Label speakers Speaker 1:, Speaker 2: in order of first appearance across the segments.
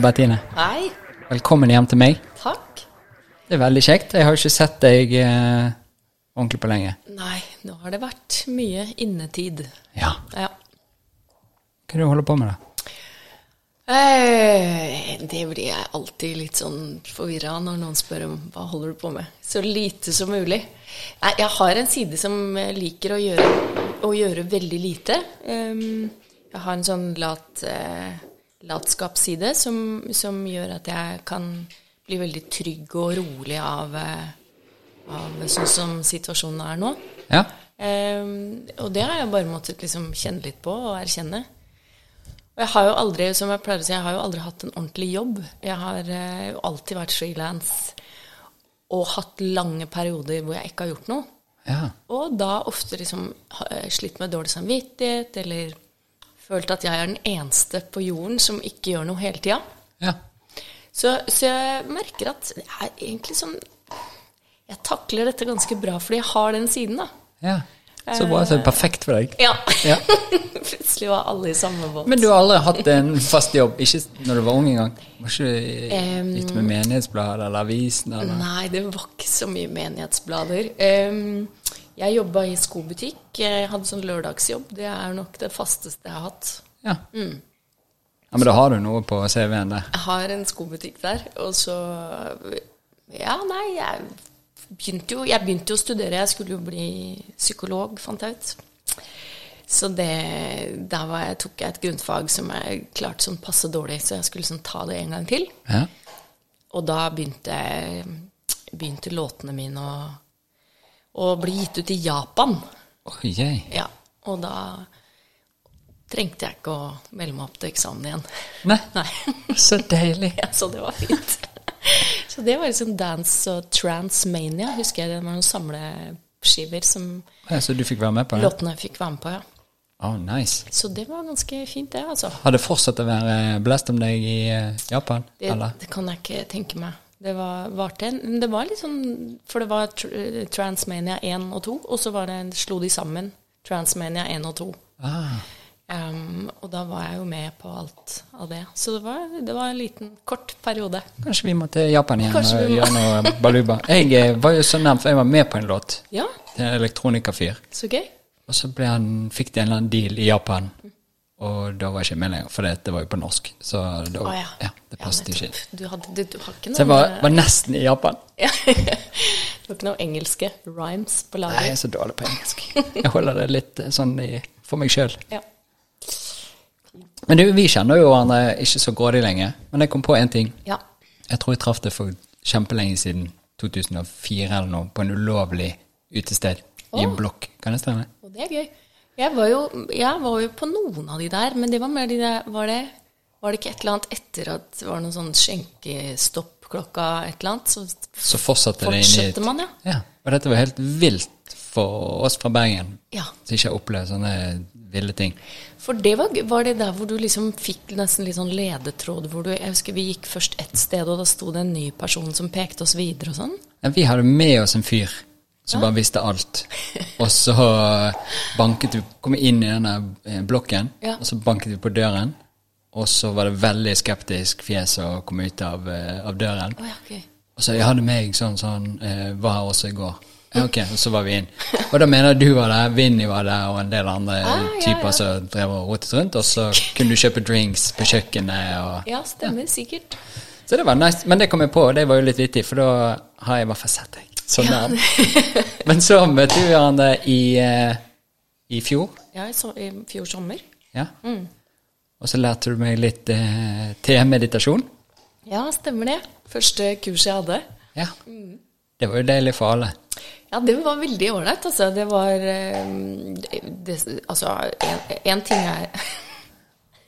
Speaker 1: Bertine.
Speaker 2: Hei.
Speaker 1: Velkommen hjem til meg.
Speaker 2: Takk.
Speaker 1: Det er veldig kjekt. Jeg har ikke sett deg eh, ordentlig på lenge.
Speaker 2: Nei, nå har det vært mye innetid.
Speaker 1: Ja.
Speaker 2: Ja.
Speaker 1: Hva er det du holder på med, da?
Speaker 2: Eh, det blir jeg alltid litt sånn forvirra når noen spør om hva holder du på med. Så lite som mulig. Nei, jeg har en side som liker å gjøre, å gjøre veldig lite. Um, jeg har en sånn lat, eh, latskapsside som, som gjør at jeg kan bli veldig trygg og rolig av, eh, av sånn som situasjonen er nå.
Speaker 1: Ja.
Speaker 2: Um, og det har jeg bare måttet liksom kjenne litt på og erkjenne. Og jeg har jo aldri som jeg pleier å si, jeg har jo aldri hatt en ordentlig jobb. Jeg har eh, jo alltid vært frilans og hatt lange perioder hvor jeg ikke har gjort noe.
Speaker 1: Ja.
Speaker 2: Og da ofte liksom jeg slitt med dårlig samvittighet eller følt at jeg er den eneste på jorden som ikke gjør noe hele tida.
Speaker 1: ja.
Speaker 2: Så, så jeg merker at det er egentlig sånn Jeg takler dette ganske bra fordi jeg har den siden, da.
Speaker 1: ja. Så bra. Så er perfekt for deg.
Speaker 2: Ja.
Speaker 1: Ja.
Speaker 2: Plutselig var alle i samme båt.
Speaker 1: Men du har aldri hatt en fast jobb? Ikke når du var ung engang? Var ikke
Speaker 2: um,
Speaker 1: ute med Menighetsbladet eller avisen? Eller?
Speaker 2: Nei, det var ikke så mye menighetsblader. Em, jeg jobba i skobutikk. Jeg hadde sånn lørdagsjobb. Det er nok det fasteste jeg har hatt.
Speaker 1: Ja.
Speaker 2: Mm.
Speaker 1: ja. Men da har du noe på CV-en der.
Speaker 2: Jeg har en skobutikk der, og så Ja, nei, jeg begynte jo, jeg begynte jo å studere. Jeg skulle jo bli psykolog, fant jeg ut. Så det, der var jeg, tok jeg et grunnfag som jeg klarte sånn passe dårlig, så jeg skulle sånn ta det en gang til.
Speaker 1: Ja.
Speaker 2: Og da begynte, begynte låtene mine å, å bli gitt ut i Japan.
Speaker 1: Oh, jeg.
Speaker 2: Ja, og da trengte jeg ikke å melde meg opp til eksamen igjen.
Speaker 1: Nei,
Speaker 2: Nei.
Speaker 1: så deilig.
Speaker 2: Ja, så det var fint. Så det var liksom dance og transmania, husker jeg. Det var noen samleskiver som
Speaker 1: Ja, så du fikk være med på det?
Speaker 2: låtene fikk være med på, ja.
Speaker 1: Oh, nice.
Speaker 2: Så det var ganske fint, det, altså.
Speaker 1: Har det fortsatt å være blest om deg i eh, Japan?
Speaker 2: Det,
Speaker 1: eller?
Speaker 2: det kan jeg ikke tenke meg. Det var var det var litt sånn For det var tr Transmania 1 og 2, og så var det, slo de sammen Transmania 1 og 2.
Speaker 1: Ah,
Speaker 2: Um, og da var jeg jo med på alt av det. Så det var, det var en liten, kort periode.
Speaker 1: kanskje vi må til Japan igjen
Speaker 2: Kanskje
Speaker 1: og gjøre noe baluba. Jeg eh, var jo så nærmt, for jeg var med på en låt
Speaker 2: Ja,
Speaker 1: til en elektronikafyr.
Speaker 2: så gøy.
Speaker 1: Og så han, fikk de en eller annen deal i Japan, og da var jeg ikke med lenger, for det var jo på norsk. Så da,
Speaker 2: oh, ja.
Speaker 1: ja, det passet
Speaker 2: ja,
Speaker 1: ikke.
Speaker 2: Du, hadde, du, du har ikke noe
Speaker 1: Så jeg var, var nesten i Japan.
Speaker 2: Ja. Du har ikke noe engelske rhymes på
Speaker 1: Nei, jeg er så dårlig på engelsk. Jeg holder det litt eh, sånn i, for meg sjøl.
Speaker 2: Ja.
Speaker 1: Men du, vi kjenner jo hverandre ikke så grådig lenge. Men jeg kom på én ting.
Speaker 2: ja.
Speaker 1: Jeg tror jeg traff deg for kjempelenge siden, 2004 eller noe, på en ulovlig utested i en blokk. Kan det stemme?
Speaker 2: Og det er gøy. Jeg var, jo, jeg var jo på noen av de der, men det var mer de der Var det, var det ikke et eller annet etter at det var noen sånn skjenkestopp klokka et eller annet? Så
Speaker 1: Så fortsatte det inn i
Speaker 2: fortsetter man, ja.
Speaker 1: Ja. Og dette var helt vilt for oss fra Bergen,
Speaker 2: Ja.
Speaker 1: som ikke har opplevd sånne ville ting.
Speaker 2: For det var, var det der hvor du liksom fikk nesten litt sånn ledetråd hvor du Jeg husker vi gikk først ett sted, og da sto det en ny person som pekte oss videre og sånn.
Speaker 1: Ja, vi hadde med oss en fyr som bare visste alt. Og så banket vi Kom inn i denne eh, blokken,
Speaker 2: Ja.
Speaker 1: og så banket vi på døren. Og så var det veldig skeptisk fjes å komme ut av, eh, av døren.
Speaker 2: Oh, ja, okay.
Speaker 1: Og så jeg hadde meg sånn sånn eh, Var her også i går. Ja, ok, og så var vi inn. Og da mener du var der, Vinni var der, og en del andre
Speaker 2: Ah,
Speaker 1: typer som drev og rotet rundt. Og så kunne du kjøpe drinks på kjøkkenet. Og,
Speaker 2: Ja, stemmer sikkert.
Speaker 1: så det var nice. Men det kom jeg på, og det var jo litt vittig, for da har jeg i hvert fall sett deg. Så nær. Men så møtte vi hverandre i, eh, i fjor.
Speaker 2: Ja, i, så, i fjor sommer.
Speaker 1: Ja. Og så lærte du meg litt eh, til meditasjon.
Speaker 2: Ja, stemmer det. Første kurset jeg hadde.
Speaker 1: Ja. Det var jo deilig for alle.
Speaker 2: Ja, det var veldig ålreit, altså. Det var eh, det, Altså, én ting er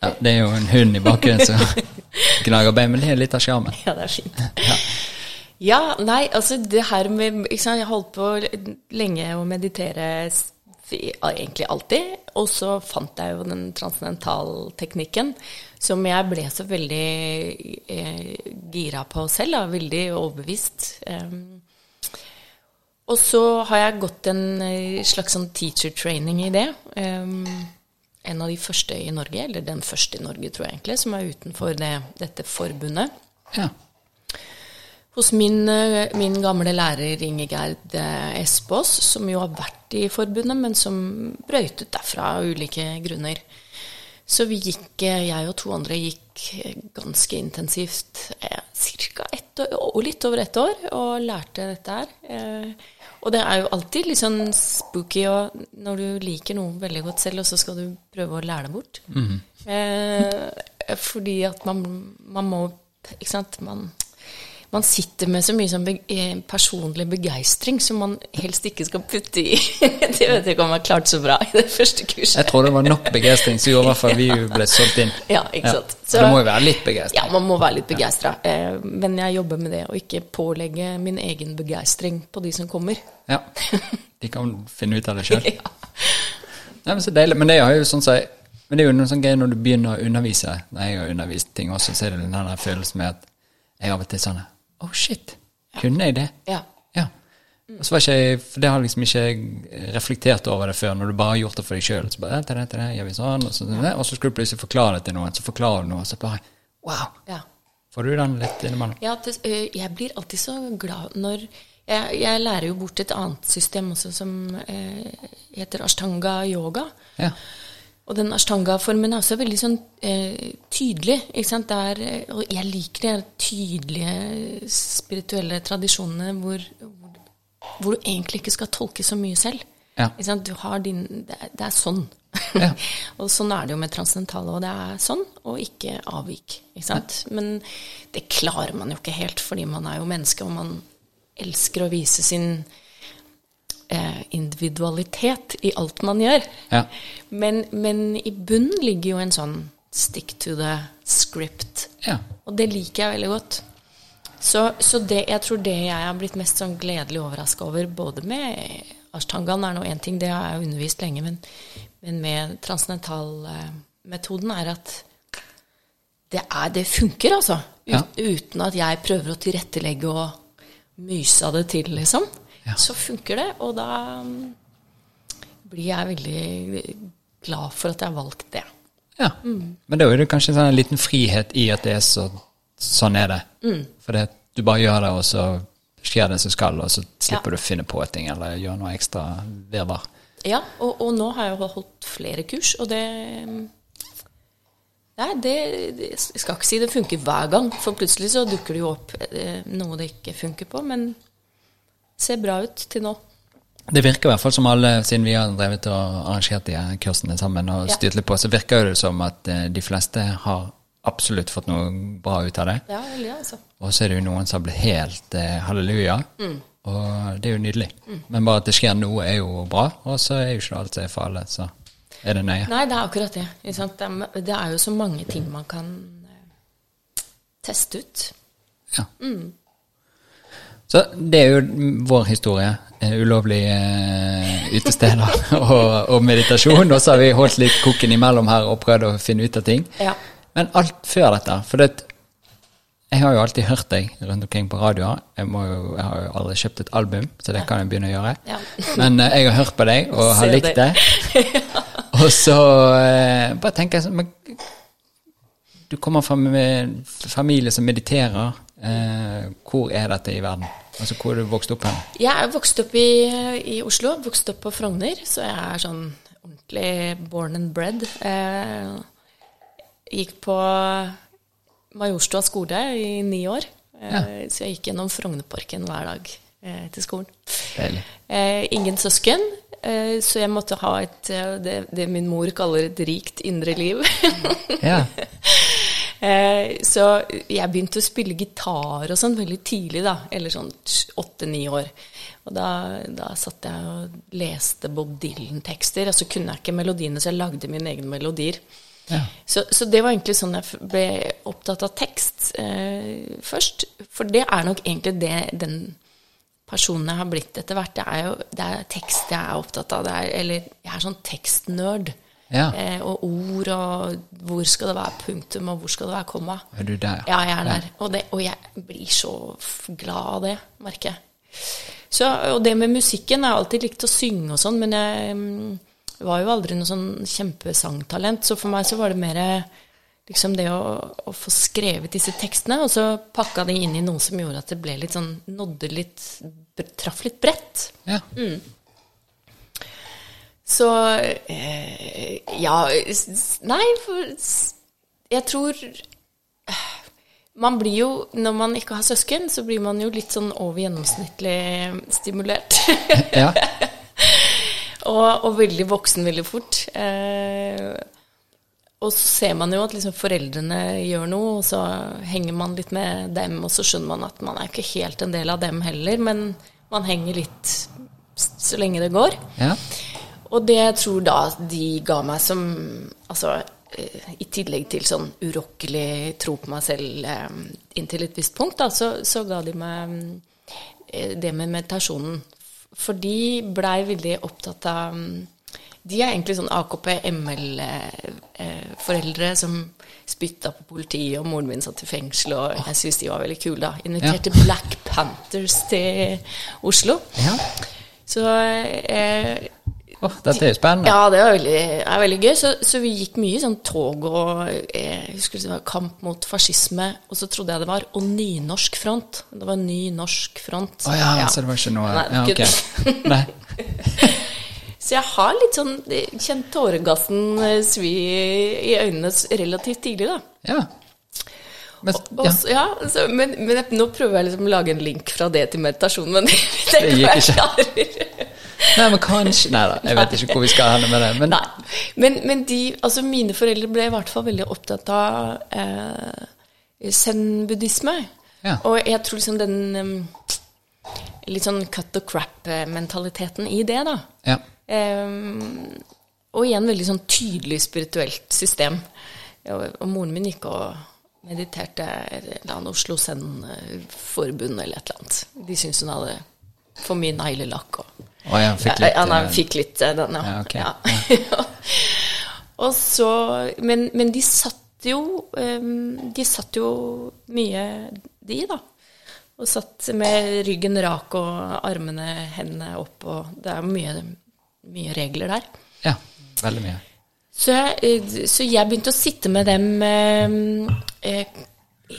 Speaker 1: Ja, det er jo en hund i bakgrunnen som gnager bein, men det er litt av sjarmen.
Speaker 2: Ja, det er fint. Ja. Nei, altså det her med ikke sant, Jeg holdt på lenge å meditere egentlig alltid. Og så fant jeg jo den transcendentalteknikken som jeg ble så veldig eh, gira på selv. Da, veldig overbevist. Um, og så har jeg gått en eh, slags sånn teacher training i det. Um, en av de første i Norge, eller den første i Norge, tror jeg egentlig, som er utenfor det, dette forbundet.
Speaker 1: Ja.
Speaker 2: Hos min, eh, min gamle lærer Ingegerd eh, Espås, som jo har vært i forbundet, men som brøytet derfra av ulike grunner. Så vi gikk, eh, jeg og to andre gikk ganske intensivt ca. ett år, og litt over ett år, og lærte dette her. Og det er jo alltid litt sånn spooky når du liker noe veldig godt selv, og så skal du prøve å lære det bort. Mm. -hmm. fordi at man, man må Ikke sant. Man man sitter med så mye sånn be eh, personlig begeistring som man helst ikke skal putte i. det vet jeg ikke om jeg har klart så bra i det første kurset.
Speaker 1: Jeg tror det var nok begeistring som gjorde i hvert fall vi ble solgt inn.
Speaker 2: Ja, ikke sant.
Speaker 1: Ja. Så, det må jo være litt begeistring.
Speaker 2: Ja, man må være litt begeistra. Ja. men jeg jobber med det, å ikke pålegge min egen begeistring på de som kommer.
Speaker 1: Ja. De kan finne ut av det sjøl. ja. Nei, men så deilig. Men det er jo sånn så, men det er jo noen sånn greier når du begynner å undervise. Når jeg har undervist ting også, så er det den følelsen med at jeg av og til sånn Oh, shit. Kunne jeg det?
Speaker 2: Ja.
Speaker 1: ja. Og så var ikke jeg, For det har liksom ikke reflektert over det før, når du bare har gjort det for deg sjøl. Så bare, det, det, det, gjør vi sånn, og så, og så skulle du plutselig forklare det til noen, så forklarer du noe, og så bare Wow!
Speaker 2: Ja.
Speaker 1: Får du den litt innimellom?
Speaker 2: Ja, det, jeg blir alltid så glad når jeg, jeg, lærer jo bort et annet system også som eh, heter ashtanga yoga.
Speaker 1: Ja.
Speaker 2: Og den ashtanga-formen er også veldig sånn eh, tydelig. ikke sant? Er, og jeg liker de tydelige spirituelle tradisjonene hvor, hvor, hvor, du egentlig ikke skal tolke så mye selv.
Speaker 1: Ja.
Speaker 2: Ikke sant? Du har din, det, er, det er sånn.
Speaker 1: Ja.
Speaker 2: og sånn er det jo med transcendentale, og det er sånn, og ikke avvik. ikke sant? Ja. Men det klarer man jo ikke helt, fordi man er jo menneske, og man elsker å vise sin Eh, individualitet i alt man gjør.
Speaker 1: Ja.
Speaker 2: Men, men, i bunnen ligger jo en sånn stick to the script.
Speaker 1: Ja.
Speaker 2: Og det liker jeg veldig godt. Så, så det, jeg tror det jeg har blitt mest sånn gledelig overraska over, både med Ashtangaen er nå én ting, det har jeg undervist lenge, men, men med transcendentalmetoden er at det, er, det funker, altså. Ut,
Speaker 1: ja.
Speaker 2: Uten at jeg prøver å tilrettelegge og myse av det til, liksom
Speaker 1: ja.
Speaker 2: så funker det. Og da mm, blir jeg veldig glad for at jeg har valgt det.
Speaker 1: Ja. Mm. Men da er det kanskje sånn en liten frihet i at det er så Sånn er det.
Speaker 2: Mm.
Speaker 1: For det, du bare gjør det, og så skjer det som skal, og så slipper ja. du å finne på ting eller gjøre noe ekstra virvar.
Speaker 2: Ja, og, og, nå har jeg holdt flere kurs, og det Nei, det, det, Jeg skal ikke si det funker hver gang, for plutselig så dukker det jo opp eh, noe det ikke funker på. Men ser bra ut til nå.
Speaker 1: Det virker i hvert fall som alle, siden vi har drevet og arrangert de kursene sammen og ja. styrt litt på, så virker det som at eh, de fleste har absolutt fått noe bra ut av det.
Speaker 2: Ja, ja, altså.
Speaker 1: Og så er det jo noen som blitt helt eh, halleluja.
Speaker 2: Mm.
Speaker 1: Og det er jo nydelig. Mm. Men bare at det skjer noe, er jo bra. Og så er jo ikke alt som er for alle. Så er det nøye.
Speaker 2: Nei, det er akkurat det. Det er, det er jo så mange ting man kan eh, teste ut.
Speaker 1: Ja.
Speaker 2: Mm.
Speaker 1: Så det er jo vår historie. Eh, ulovlige uh, utesteder og, og, meditasjon. Og så har vi holdt litt koken imellom her og prøvd å finne ut av ting.
Speaker 2: Ja.
Speaker 1: Men alt før dette For det, jeg har jo alltid hørt deg rundt omkring på radioer. Jeg, jo, jeg, har jo aldri kjøpt et album, så det kan jeg begynne å gjøre.
Speaker 2: Ja.
Speaker 1: Men uh, jeg har hørt på deg og har likt det. og så uh, bare tenker jeg sånn Du kommer fra en familie som mediterer. Hvor er dette i verden? Altså, Hvor er du vokst opp hen?
Speaker 2: Jeg er vokst opp i, i, Oslo. Vokst opp på Frogner, så jeg er sånn ordentlig born and bred. Eh, gikk på Majorstua skole i ni år. Eh, ja. Så jeg gikk gjennom Frognerparken hver dag eh, til skolen.
Speaker 1: Deilig.
Speaker 2: Eh, ingen søsken, eh, så jeg måtte ha et, eh, det, det, min mor kaller et rikt indre liv.
Speaker 1: ja.
Speaker 2: Eh, så jeg begynte å spille gitar og sånn veldig tidlig, da. Eller sånn åtte-ni år. Og da, da satt jeg og leste Bob Dylan-tekster, og så kunne jeg ikke melodiene, så jeg lagde mine egne melodier.
Speaker 1: Ja.
Speaker 2: Så, så, det var egentlig sånn jeg ble opptatt av tekst eh, først. For det er nok egentlig det den personen jeg har blitt etter hvert. Det er jo det er tekst jeg er opptatt av. Er, eller jeg er sånn tekstnerd.
Speaker 1: Ja.
Speaker 2: Eh, og ord, og hvor skal det være punktum, og hvor skal det være komma.
Speaker 1: Er du der?
Speaker 2: Ja, jeg er der. Og, det, og, jeg blir så glad av det, merker jeg. Så, og det med musikken Jeg har alltid likt å synge og sånn, men jeg mm, var jo aldri noe sånn kjempesangtalent, så for meg så var det mer liksom det å, å, få skrevet disse tekstene, og så pakka de inn i noe som gjorde at det ble litt sånn Nådde litt Traff litt bredt.
Speaker 1: Ja.
Speaker 2: Mm. Så eh, Ja Nei, for jeg tror man blir jo, Når man ikke har søsken, så blir man jo litt sånn over gjennomsnittlig stimulert.
Speaker 1: ja.
Speaker 2: og, og, veldig voksen veldig fort. Eh, og så ser man jo at liksom foreldrene gjør noe, og så henger man litt med dem, og så skjønner man at man er ikke helt en del av dem heller, men man henger litt så lenge det går.
Speaker 1: Ja.
Speaker 2: Og det jeg tror da de ga meg som Altså eh, i tillegg til sånn urokkelig tro på meg selv eh, inntil et visst punkt, da, så, så ga de meg eh, det med meditasjonen. For de blei veldig opptatt av de er egentlig sånn AKP-ML-foreldre som spytta på politiet, og moren min satt i fengsel, og jeg syns de var veldig kule, da. Inviterte ja. Black Panthers til Oslo.
Speaker 1: Ja.
Speaker 2: Så eh,
Speaker 1: oh, Dette er jo spennende.
Speaker 2: Ja, det er veldig, er veldig gøy. Så, så, vi gikk mye sånn tog og eh, jeg husker det var kamp mot fascisme, og så trodde jeg det var og nynorsk front. Det var ny norsk front.
Speaker 1: Å oh, ja, ja, så det var ikke noe
Speaker 2: Nei,
Speaker 1: ja, okay. Nei.
Speaker 2: Så jeg har litt sånn kjent tåregassen eh, svi i øynene relativt tidlig, da.
Speaker 1: Ja.
Speaker 2: Men, og, og, ja. så, men, men jeg, nå prøver jeg liksom å lage en link fra det til meditasjon, men det, det, det gikk ikke.
Speaker 1: Nei, men kanskje Nei da, jeg vet ikke hvor vi skal hen med det. Men,
Speaker 2: men, men de, altså mine foreldre ble i hvert fall veldig opptatt av eh, zen-buddhisme. Ja. Og jeg tror liksom den um, litt sånn cut the crap-mentaliteten i det, da.
Speaker 1: Ja.
Speaker 2: Um, og igjen veldig sånn tydelig spirituelt system. Og, og moren min gikk og mediterte eller Oslo Zen-forbund eller et eller annet. De syntes hun hadde for mye neglelakk. Og,
Speaker 1: oh, ja, fikk litt,
Speaker 2: ja, nei, fikk litt eh, den, ja.
Speaker 1: okay.
Speaker 2: og så, men, men, de satt jo um, De satt jo mye, de, da. Og satt med ryggen rak og armene, hendene opp, og det er mye mye regler der.
Speaker 1: Ja, veldig mye.
Speaker 2: Så jeg, eh, så jeg begynte å sitte med dem eh, eh,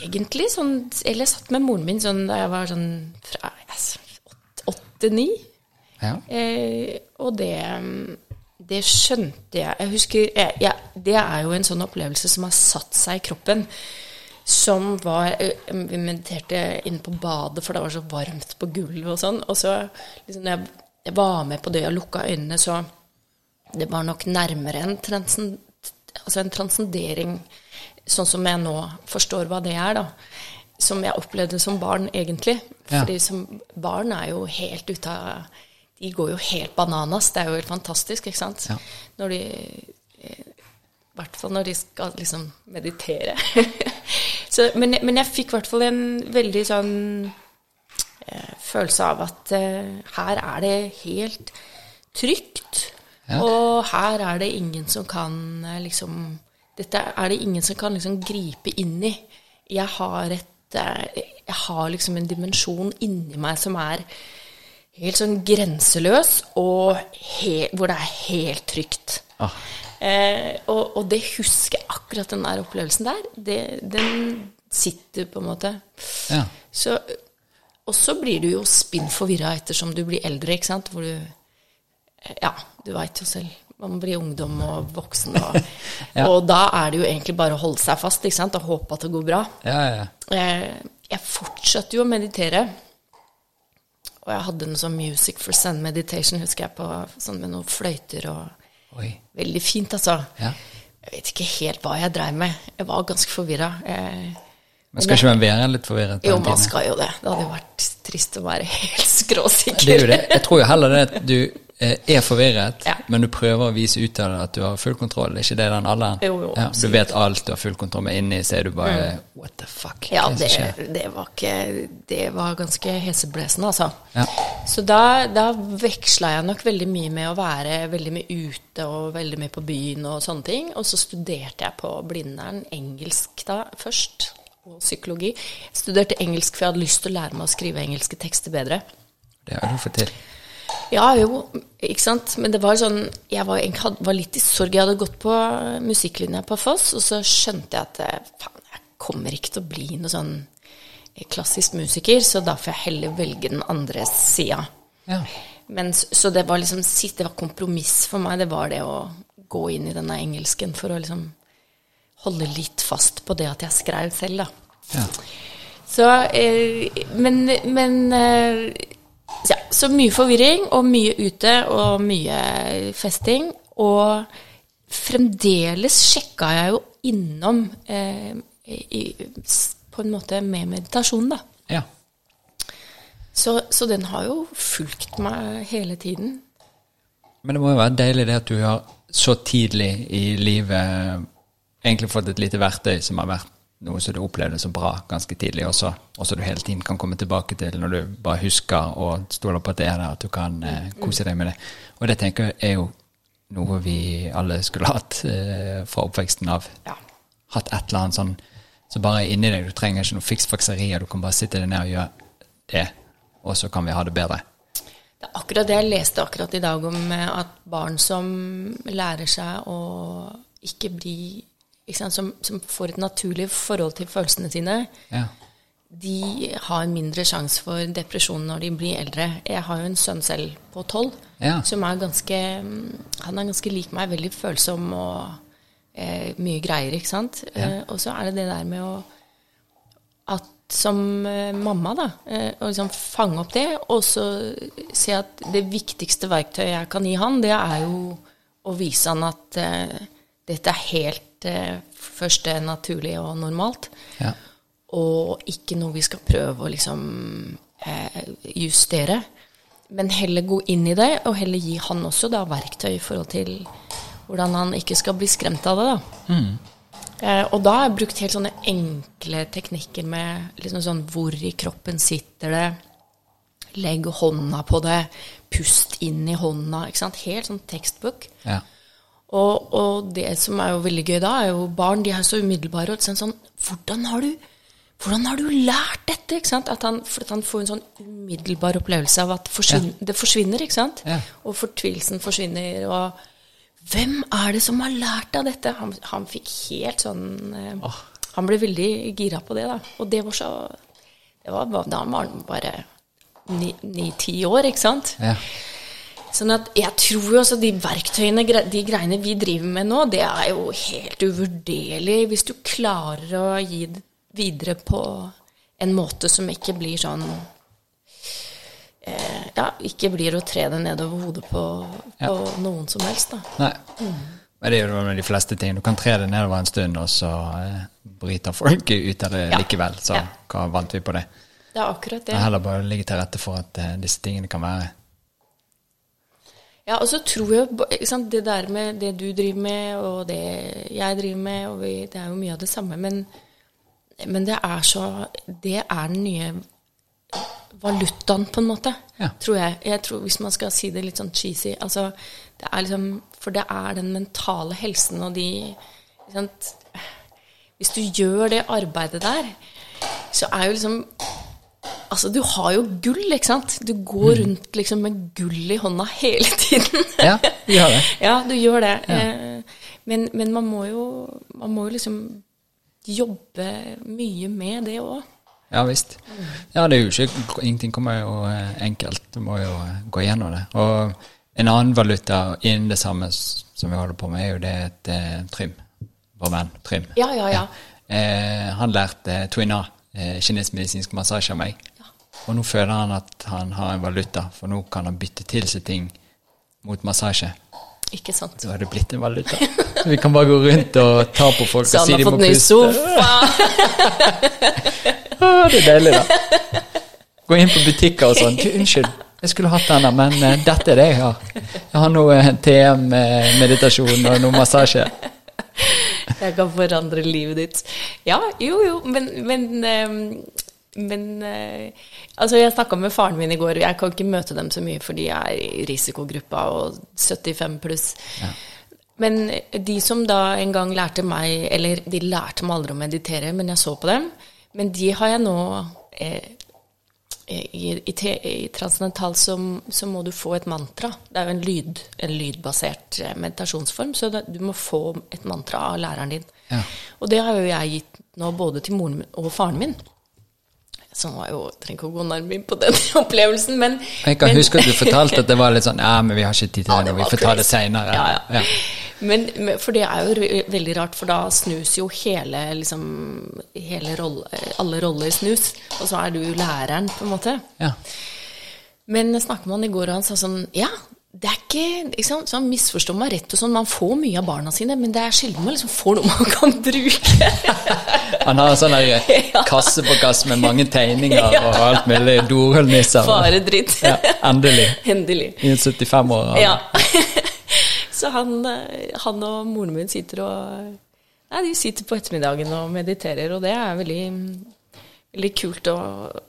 Speaker 2: egentlig sånn Eller jeg satt med moren min sånn da jeg var sånn fra åtte-ni.
Speaker 1: Ja.
Speaker 2: Eh, og det, det skjønte jeg Jeg husker jeg, jeg, Det er jo en sånn opplevelse som har satt seg i kroppen. Som var eh, Vi mediterte inne på badet, for det var så varmt på gulvet og sånn. Og så liksom når jeg var med på det og lukka øynene, så det var nok nærmere en, transcend, altså en transcendering, sånn som jeg nå forstår hva det er, da. Som jeg opplevde som barn, egentlig. Ja. Fordi som barn er jo helt ute av De går jo helt bananas. Det er jo helt fantastisk, ikke sant?
Speaker 1: Ja.
Speaker 2: Når de I hvert fall når de skal liksom meditere. så, men, men jeg fikk i hvert fall en veldig sånn Eh, følelse av at eh, her er det helt trygt. Ja. Og her er det ingen som kan eh, liksom Dette er det ingen som kan liksom gripe inn i. Jeg har et Jeg har liksom en dimensjon inni meg som er helt sånn grenseløs, og hvor det er helt trygt.
Speaker 1: Ah.
Speaker 2: Eh, og, og, det husker jeg akkurat den der opplevelsen der. Det, den sitter på en måte.
Speaker 1: Ja.
Speaker 2: Så og så blir du jo spinn forvirra ettersom du blir eldre, ikke sant. Hvor du Ja, du veit jo selv. Man blir ungdom og voksen. Og, ja. og, da er det jo egentlig bare å holde seg fast ikke sant? og håpe at det går bra.
Speaker 1: Ja, ja.
Speaker 2: Jeg, jeg fortsatte jo å meditere. Og jeg hadde en sånn Music for Sun meditation, husker jeg, på, sånn med noen fløyter og
Speaker 1: Oi.
Speaker 2: Veldig fint, altså.
Speaker 1: Ja.
Speaker 2: Jeg vet ikke helt hva jeg dreiv med. Jeg var ganske forvirra.
Speaker 1: Men skal ikke man være litt forvirret?
Speaker 2: Jo, man skal jo det. Det hadde jo vært trist å være helt skråsikker.
Speaker 1: Det er jo det. Jeg tror jo heller det at du er forvirret,
Speaker 2: ja.
Speaker 1: men du prøver å vise ut av det at du har full kontroll. Er ikke det den alderen?
Speaker 2: Jo, jo,
Speaker 1: ja, du vet alt, du har full kontroll, men inni så er du bare mm. What the fuck?
Speaker 2: Ja, det, det, var ikke Det var ganske heseblesende, altså.
Speaker 1: Ja.
Speaker 2: Så da, da veksla jeg nok veldig mye med å være veldig mye ute og veldig mye på byen og sånne ting. Og så studerte jeg på Blindern engelsk da først og psykologi. Jeg studerte engelsk for jeg hadde lyst til å lære meg å skrive engelske tekster bedre.
Speaker 1: Det har du fått til.
Speaker 2: Ja, jo, ikke sant. Men det var sånn Jeg var, jeg var litt i sorg. Jeg hadde gått på musikklinja på Foss, og så skjønte jeg at eh, faen, jeg kommer ikke til å bli noe sånn klassisk musiker, så da får jeg heller velge den andre sida.
Speaker 1: Ja.
Speaker 2: Så det var liksom det var kompromiss for meg. Det var det å gå inn i denne engelsken for å liksom holde litt fast på det at jeg skrev selv, da.
Speaker 1: Ja.
Speaker 2: Så eh, Men, men eh, ja, så mye forvirring, og mye ute, og mye festing. Og fremdeles sjekka jeg jo innom eh, i, på en måte med meditasjon, da.
Speaker 1: ja.
Speaker 2: Så, så, den har jo fulgt meg hele tiden.
Speaker 1: Men det må jo være deilig det at du har så tidlig i livet egentlig fått et lite verktøy som har vært noe som du opplevde så bra ganske tidlig, og så du hele tiden kan komme tilbake til når du bare husker og stoler på at det er der, at du kan eh, kose deg med det. Og det tenker jeg er jo noe vi alle skulle hatt eh, fra oppveksten av.
Speaker 2: Ja.
Speaker 1: Hatt et eller annet sånn så bare er inni deg. Du trenger ikke noe fiksfakserier, du kan bare sitte deg ned og gjøre det, og så kan vi ha det bedre.
Speaker 2: Det er akkurat det jeg leste akkurat i dag om eh, at barn som lærer seg å ikke bli som, som, får et naturlig forhold til følelsene sine,
Speaker 1: ja.
Speaker 2: de har mindre sjanse for depresjon når de blir eldre. Jeg har jo en sønn selv på tolv
Speaker 1: ja.
Speaker 2: som er ganske Han er ganske lik meg, veldig følsom og eh, mye greier, ikke sant. Ja. Eh, og så er det det der med å At som eh, mamma, da, eh, å liksom fange opp det, og så se at det viktigste verktøyet jeg kan gi han, det er jo å vise han at eh, dette er helt det første naturlig og normalt.
Speaker 1: Ja.
Speaker 2: Og ikke noe vi skal prøve å liksom eh, justere. Men heller gå inn i det, og heller gi han også da verktøy i forhold til hvordan han ikke skal bli skremt av det. da.
Speaker 1: Mm.
Speaker 2: Eh, og da har jeg brukt helt sånne enkle teknikker med liksom sånn hvor i kroppen sitter det. Legg hånda på det. Pust inn i hånda. ikke sant? Helt sånn tekstbok.
Speaker 1: Ja.
Speaker 2: Og, og, det som er jo veldig gøy da, er jo barn de er så umiddelbare. og sånn, sånn, hvordan har, du, hvordan har du lært dette? ikke sant? At han, at han får en sånn umiddelbar opplevelse av at forsvinner, ja. det forsvinner. ikke sant?
Speaker 1: Ja.
Speaker 2: Og fortvilelsen forsvinner. og Hvem er det som har lært av dette? Han, han fikk helt sånn eh,
Speaker 1: oh.
Speaker 2: Han ble veldig gira på det. da. Og det var så det var, Da var han bare ni-ti år, ikke sant?
Speaker 1: Ja.
Speaker 2: Sånn at jeg tror jo altså de verktøyene, de greiene vi driver med nå, det er jo helt uvurderlig hvis du klarer å gi det videre på en måte som ikke blir sånn eh, Ja, ikke blir å tre det nedover hodet på, på ja. noen som helst, da.
Speaker 1: Nei. Mm. Men det er jo med de fleste ting. Du kan tre det nedover en stund, og så eh, bryter folk ut av det ja. likevel. Så ja. hva vant vi på det?
Speaker 2: Det er akkurat det.
Speaker 1: Det er heller bare å ligge til rette for at eh, disse tingene kan være
Speaker 2: ja, og så tror jeg sant, Det der med det du driver med, og det jeg driver med, og vi, det er jo mye av det samme. Men, men, det er så Det er den nye valutaen, på en måte.
Speaker 1: Ja.
Speaker 2: Tror jeg. jeg tror, hvis man skal si det litt sånn cheesy. Altså, det er liksom For det er den mentale helsen og de sant, Hvis du gjør det arbeidet der, så er jo liksom Altså, du har jo gull, ikke sant? Du går mm. rundt liksom med gull i hånda hele tiden.
Speaker 1: ja, du gjør det.
Speaker 2: Ja, du gjør det.
Speaker 1: Ja.
Speaker 2: Eh, men, men, man må jo man må liksom jobbe mye med det òg.
Speaker 1: Ja visst. Ja, det er jo ikke Ingenting kommer jo eh, enkelt. Du må jo eh, gå gjennom det. Og en annen valuta innen det samme som vi holder på med, er jo det et trim. Vår venn Trym.
Speaker 2: Ja, ja, ja.
Speaker 1: ja. Eh, han lærte Twina, eh, kinesisk massasje av meg. Og nå føler han at han har en valuta, for nå kan han bytte til seg ting mot massasje.
Speaker 2: Ikke sant.
Speaker 1: Da er det blitt en valuta. Så vi kan bare gå rundt og ta på folk
Speaker 2: Så
Speaker 1: og si de må
Speaker 2: puste. Så han har
Speaker 1: fått ny sofa! det er deilig, da. Gå inn på butikker og sånn. Unnskyld, jeg skulle hatt denne, men uh, dette er det jeg har. Jeg har noe TM-meditasjon og noe massasje.
Speaker 2: Jeg kan forandre livet ditt. Ja, jo, jo, men, men um men eh, altså jeg snakka med faren min i går. Jeg kan ikke møte dem så mye, for de er i risikogruppa og 75 pluss.
Speaker 1: Ja.
Speaker 2: Men de som da en gang lærte meg Eller de lærte meg aldri å meditere, men jeg så på dem. Men de har jeg nå eh, i, i, i transcendental så, så, må du få et mantra. Det er jo en, lyd, en lydbasert eh, meditasjonsform, så det, du må få et mantra av læreren din. Ja. Og det har jo jeg gitt nå både til moren og faren min. Som var jo Trenger ikke å gå nærmere inn på den opplevelsen, men
Speaker 1: Jeg kan men, huske at du fortalte at det var litt sånn Ja, men vi har ikke tid til det, ja, vi får ta det seinere.
Speaker 2: Ja, ja. Men, for det er jo veldig rart, for da snus jo hele, liksom, hele rolle, Alle roller snus, og så er du læreren, på en måte. Ja. Men snakker man i går, og han sa sånn Ja, det er ikke, ikke sant, Så han misforstår meg rett og sånn, man får mye av barna sine, men det er sjelden man liksom får noe man kan bruke.
Speaker 1: Han har en sånn kasse på kasse med mange tegninger og alt mulig. Dorullnisser.
Speaker 2: Bare dritt. Ja,
Speaker 1: endelig.
Speaker 2: endelig.
Speaker 1: I 75 år.
Speaker 2: Ja. Så han, eh, han, og moren min sitter og Nei, de sitter på ettermiddagen og mediterer, og det er veldig, veldig kult å,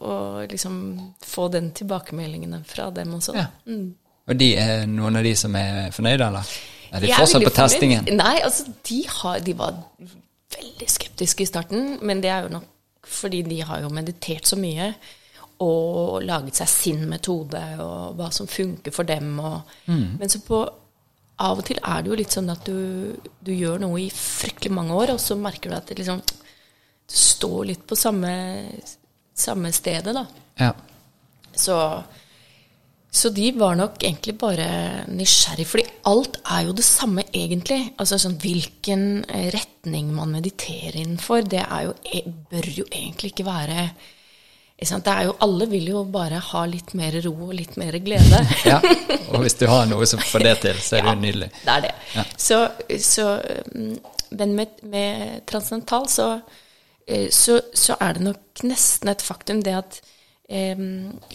Speaker 2: å liksom få den tilbakemeldingen fra dem også. Ja. Mm.
Speaker 1: Og de er noen av de som er fornøyde, eller? Er de, fortsatt på testingen?
Speaker 2: Nei, altså de, har, de var veldig skeptiske i starten, men det er jo nok fordi de har jo meditert så mye og laget seg sin metode og hva som funker for dem. Og, mm. Men så på av og til er det jo litt sånn at du, du, gjør noe i fryktelig mange år, og så merker du at det liksom Du står litt på samme, samme stedet, da. Ja. Så, så de var nok egentlig bare nysgjerrig, fordi alt er jo det samme, egentlig. Altså sånn hvilken retning man mediterer innenfor, det er jo, e, bør jo egentlig ikke være det er jo, alle vil jo bare ha litt mer ro og litt mer glede.
Speaker 1: ja, og hvis du har noe som får det til, så er det jo nydelig.
Speaker 2: det er det. Ja. Så, så, mm, men med, med transcendental så, eh, så, så, er det nok nesten et faktum det at eh,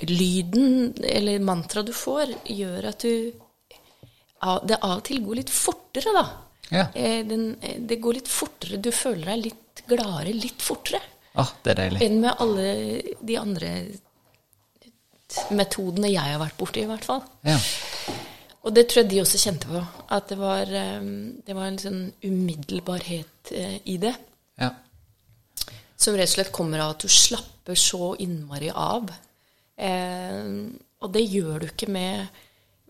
Speaker 2: lyden, eller mantraet du får, gjør at du Det av og til går litt fortere, da. Ja. Eh, den, eh, det går litt fortere. Du føler deg litt gladere litt fortere.
Speaker 1: Ah, det er deilig.
Speaker 2: Enn med alle de andre metodene jeg har vært borti, i hvert fall. Ja. Og det tror jeg de også kjente på. At det var, det var en sånn umiddelbarhet eh, i det. Ja. Som rett og slett kommer av at du slapper så innmari av. Eh, og det gjør du ikke med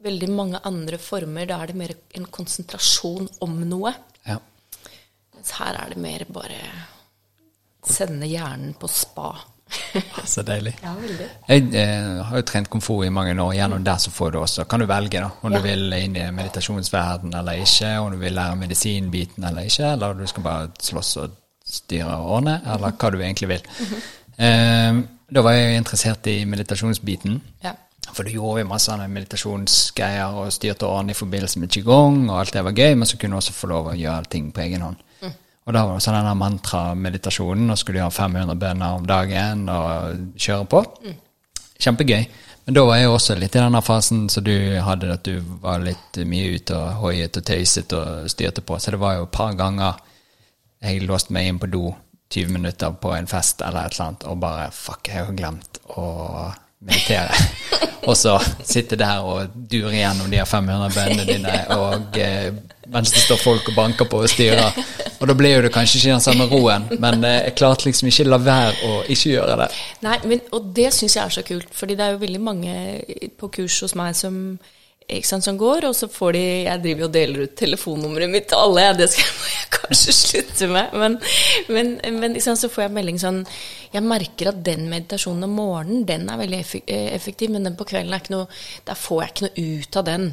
Speaker 2: veldig mange andre former. Da er det mer en konsentrasjon om noe. Ja. Mens her er det mer bare Sende hjernen på spa.
Speaker 1: så deilig.
Speaker 2: Ja.
Speaker 1: Jeg eh, har jo trent komfort i mange år. Gjennom det så får du også Kan du velge da, om ja. du vil inn i meditasjonsverden eller ikke, om du vil lære medisinbiten eller ikke, eller du skal bare slåss og styre ordne, eller hva du egentlig vil. Mm -hmm. eh, da var jeg interessert i meditasjonsbiten. Ja. For du gjorde jo masse meditasjonsgreier og styrte årene i forbindelse med qigong, og alt det var gøy, men så kunne du også få lov å gjøre ting på egen hånd. Og da var det sånn denne mantrameditasjonen, og skulle gjøre 500 bønner om dagen og kjøre på. Mm. Kjempegøy. Men da var jeg også litt i denne fasen som du hadde, at du var litt mye ute og hoiet og tøyset og styrte på. Så det var jo et par ganger jeg låste meg inn på do 20 minutter på en fest eller et eller annet, og bare Fuck, jeg har glemt å meditere. og så sitte der og dure gjennom de her 500 bønnene dine, og eh, mens det står folk og banker på og styrer. Og da blir jo det kanskje ikke den samme roen, men eh, jeg klarte liksom ikke la være å ikke gjøre det.
Speaker 2: Nei, men, og det syns jeg er så kult, fordi det er jo veldig mange på kurs hos meg som sant, som går, og så får de Jeg driver og deler ut telefonnummeret mitt til alle, det skal jeg kanskje slutte med. Men, men, men sant, så får jeg melding sånn Jeg merker at den meditasjonen om morgenen, den er veldig effektiv, men den på kvelden er ikke noe Der får jeg ikke noe ut av den.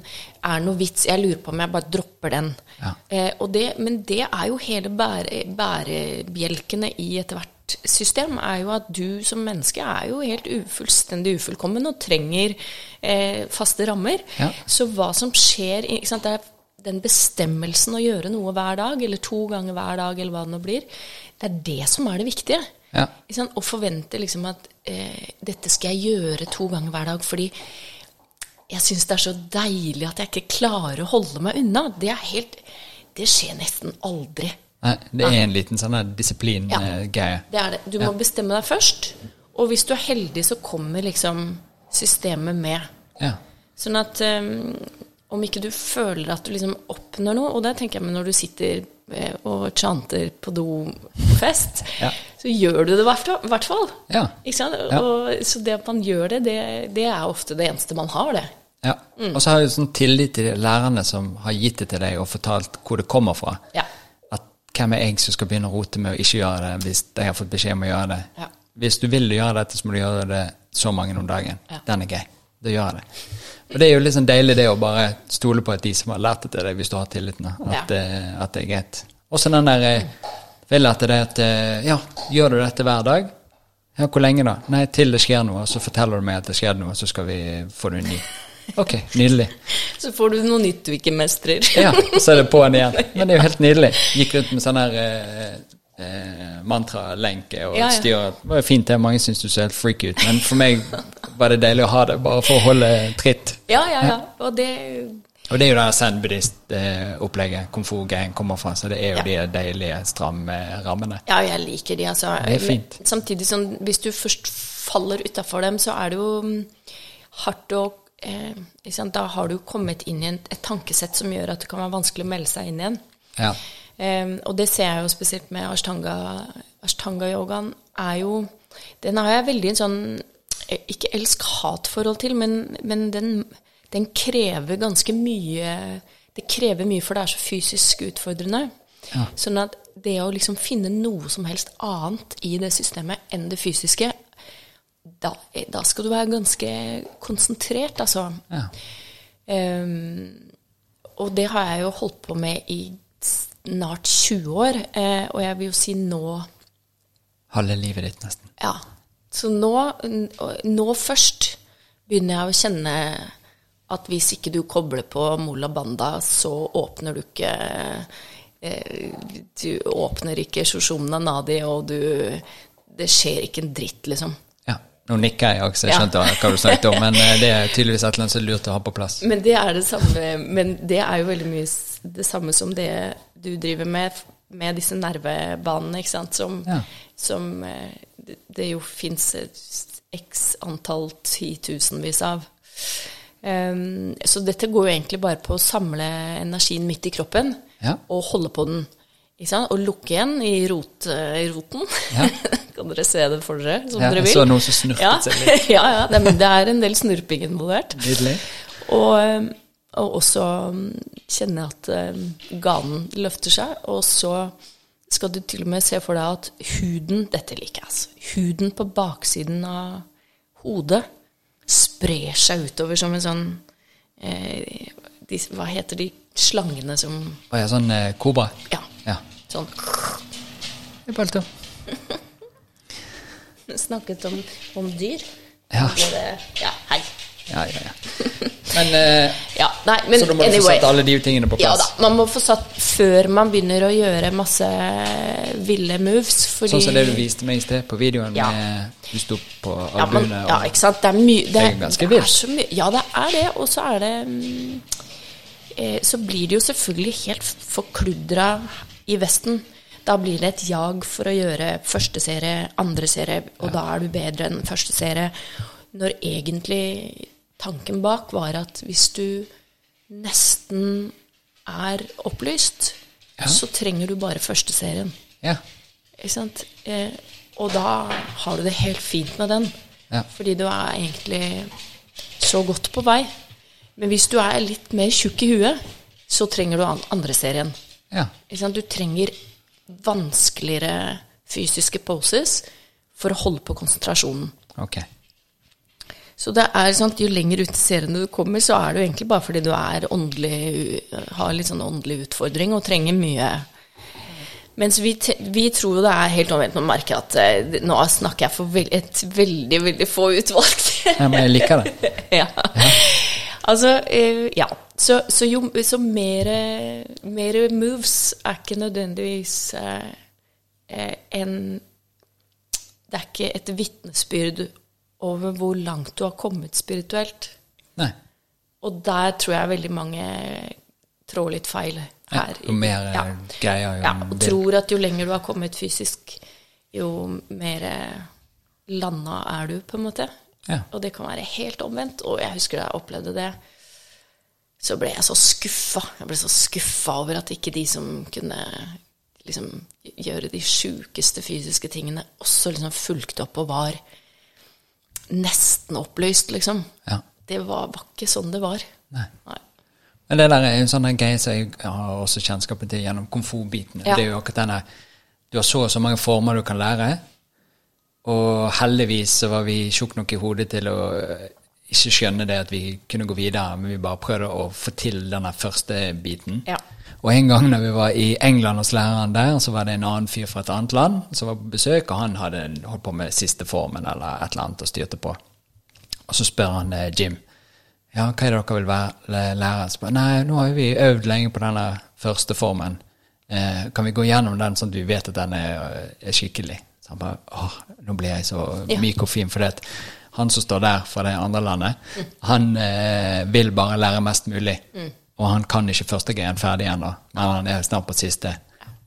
Speaker 2: Er det noe vits? Jeg lurer på om jeg bare dropper den. Ja. Eh, det, men det er jo hele bære, bærebjelkene i etter hvert system er jo at du som menneske er jo helt fullstendig ufullkommen og trenger eh, faste rammer. Ja. Så hva som skjer Det er den bestemmelsen å gjøre noe hver dag, eller to ganger hver dag, eller hva det nå blir, det er det som er det viktige. Ja. Å forvente liksom at eh, dette skal jeg gjøre to ganger hver dag fordi jeg syns det er så deilig at jeg ikke klarer å holde meg unna. Det, er helt, det skjer nesten aldri.
Speaker 1: Nei, det er en liten sånn disiplin-greie. Ja,
Speaker 2: det er det. Du må bestemme deg først, og hvis du er heldig, så kommer liksom systemet med. Ja. Sånn at um, om ikke du føler at du liksom oppnår noe, og det tenker jeg med når du sitter eh, og chanter på do-fest, ja. så gjør du det i hvert fall.
Speaker 1: Ja.
Speaker 2: Og, så det at man gjør det, det, det, er ofte det eneste man har, det.
Speaker 1: Ja. Mm. Og så har du sånn tillit til lærerne som har gitt det til deg og fortalt hvor det kommer fra.
Speaker 2: Ja.
Speaker 1: Hvem er jeg som skal begynne å rote med å ikke gjøre det hvis jeg har fått beskjed om å gjøre det?
Speaker 2: Ja.
Speaker 1: Hvis du vil gjøre dette, så må du gjøre det så mange om dagen. Den er gøy. Da gjør jeg det. Og det er jo sånn deilig det å bare stole på at de som har lært det til deg, hvis du har tilliten, at, ja. at det er greit. Også den der eh, vil at det at eh, Ja, gjør du dette hver dag? Ja, hvor lenge da? Nei, til det skjer noe, så forteller du meg at det skjer noe, så skal vi få det ny. Ok, nydelig.
Speaker 2: Så får du noe nytt du ikke mestrer.
Speaker 1: ja, så er det på'n igjen. Men det er jo helt nydelig. Gikk rundt med sånn her eh, eh, mantralenke og ja, ja. styr. Det var jo fint, det. Mange syns du ser helt freak ut. Men for meg var det deilig å ha det, bare for å holde tritt.
Speaker 2: Ja, ja, ja. Og det
Speaker 1: og det er jo det zen-buddhist-opplegget Komfort gang kommer fra, så det er jo ja. de deilige, stramme rammene.
Speaker 2: Ja, jeg liker de, altså.
Speaker 1: Det er fint.
Speaker 2: Samtidig som hvis du først faller utafor dem, så er det jo mm, hardt å eh, Da har du kommet inn i et, et, tankesett som gjør at det kan være vanskelig å melde seg inn igjen.
Speaker 1: Ja.
Speaker 2: Eh, og det ser jeg jo spesielt med ashtanga-yogaen. Ashtanga er jo Den har jeg veldig en sånn Eh, ikke elsk-hat-forhold til, men, men den, den, krever ganske mye Det krever mye, for det er så fysisk utfordrende. Ja. Sånn at det å liksom finne noe som helst annet i det systemet enn det fysiske, da, da skal du være ganske konsentrert, altså.
Speaker 1: Ja.
Speaker 2: Um, og det har jeg jo holdt på med i snart 20 år, eh, og jeg vil jo si nå
Speaker 1: Halve livet ditt, nesten.
Speaker 2: Ja. Så nå, nå først begynner jeg å kjenne at hvis ikke du kobler på Mola Banda, så åpner du ikke eh, Du åpner ikke Shoshomna Nadi, og du Det skjer ikke en dritt, liksom.
Speaker 1: Nå nikker jeg også, jeg skjønte ja. hva du snakket om, men eh, det er tydeligvis et eller annet som er lurt å ha på plass.
Speaker 2: Men det er det samme Men det er jo veldig mye det samme som det du driver med med disse nervebanene, ikke sant, som, ja. som eh, det jo fins x antall titusenvis av. Um, så dette går jo egentlig bare på å samle energien midt i kroppen
Speaker 1: ja.
Speaker 2: og holde på den. Og lukke igjen i, rot, i roten.
Speaker 1: Ja.
Speaker 2: kan dere se det for dere, som
Speaker 1: ja,
Speaker 2: dere vil?
Speaker 1: Jeg så noen som snurpet
Speaker 2: ja.
Speaker 1: seg litt.
Speaker 2: ja, ja. Det, det, er en del snurping involvert.
Speaker 1: Nydelig.
Speaker 2: Og, ehm, og også um, kjenne at um, ganen løfter seg, og så skal du til og med se for deg at huden Dette liker jeg, altså. Huden på baksiden av hodet sprer seg utover som en sånn eh, de, Hva heter de slangene som
Speaker 1: Å ja, sånn eh, kobra?
Speaker 2: Ja.
Speaker 1: Ja.
Speaker 2: Sånn
Speaker 1: I bare
Speaker 2: Snakket om, om dyr.
Speaker 1: Ja.
Speaker 2: Både, ja. Hei.
Speaker 1: Ja, ja, ja. Men, eh,
Speaker 2: ja, nei, men
Speaker 1: så da må
Speaker 2: anyway,
Speaker 1: du få satt alle de tingene på plass?
Speaker 2: Ja da. Man må få satt før man begynner å gjøre masse ville moves. Fordi,
Speaker 1: sånn som det du viste meg i sted på videoen ja. med du sto på albuene?
Speaker 2: Ja, ja, ikke sant. Det er mye
Speaker 1: Det er, ganske vilt.
Speaker 2: Ja, det er det. Og så er det mm, eh, Så blir det jo selvfølgelig helt forkludra i Vesten. Da blir det et jag for å gjøre første serie, andre serie, og ja. da er du bedre enn første serie. Når egentlig tanken bak var at hvis du nesten er opplyst, ja. så trenger du bare første serien.
Speaker 1: Ja.
Speaker 2: Ikke sant? Eh, og da har du det helt fint med den.
Speaker 1: Ja.
Speaker 2: Fordi du er egentlig så godt på vei. Men hvis du er litt mer tjukk i huet, så trenger du andre serien.
Speaker 1: Ja.
Speaker 2: Du trenger vanskeligere fysiske poses for å holde på konsentrasjonen.
Speaker 1: Okay.
Speaker 2: Så det er sånn at jo lenger ut i seriene du kommer, så er det jo egentlig bare fordi du er åndelig, har litt sånn åndelig utfordring og trenger mye Mens vi, vi tror jo det er helt omvendt. Nå merker jeg at eh, nå snakker jeg for veld, et veldig, veldig få utvalg.
Speaker 1: ja, men jeg liker det.
Speaker 2: ja. ja. Altså, eh, ja. Så, så jo så mer, mere, moves er ikke nødvendigvis eh, eh en Det er ikke et vitnesbyrd over hvor langt du har kommet spirituelt.
Speaker 1: Nei.
Speaker 2: Og der tror jeg veldig mange trår litt feil her.
Speaker 1: Ja, mer ja. greier,
Speaker 2: jo Ja, og tror at jo lenger du har kommet fysisk, jo mer landa er du, på en måte.
Speaker 1: Ja.
Speaker 2: Og det kan være helt omvendt. Og jeg husker da jeg opplevde det så ble jeg så skuffa. Jeg ble så skuffa over at ikke de som kunne liksom gjøre de sjukeste fysiske tingene, også liksom fulgte opp og var nesten opplyst, liksom.
Speaker 1: Ja.
Speaker 2: Det var, var ikke sånn det var.
Speaker 1: Nei.
Speaker 2: Nei.
Speaker 1: Men det der er en sånn greie som jeg har også kjennskap til gjennom komfortbitene,
Speaker 2: Ja.
Speaker 1: Det er jo akkurat denne Du har så og så mange former du kan lære, og heldigvis så var vi tjukke nok i hodet til å øh, ikke skjønne det at vi kunne gå videre, men vi bare prøvde å få til denne første biten.
Speaker 2: Ja.
Speaker 1: Og en gang da vi var i England hos læreren der, så var det en annen fyr fra et annet land som var på besøk, og han hadde holdt på med siste formen eller et eller annet og styrte på. Og så spør han eh, Jim ja, hva er det dere vil være, lære? Så Nei, nå har vi øvd lenge på denne første formen. Eh, kan vi gå gjennom den sånn at vi vet at den er, er skikkelig? Så han bare åh, nå blir jeg så myk og fin, for det at han som står der fra det andre landet, han eh, vil bare lære mest mulig. Og han kan ikke første G-en ferdig ennå, men han er snart på siste.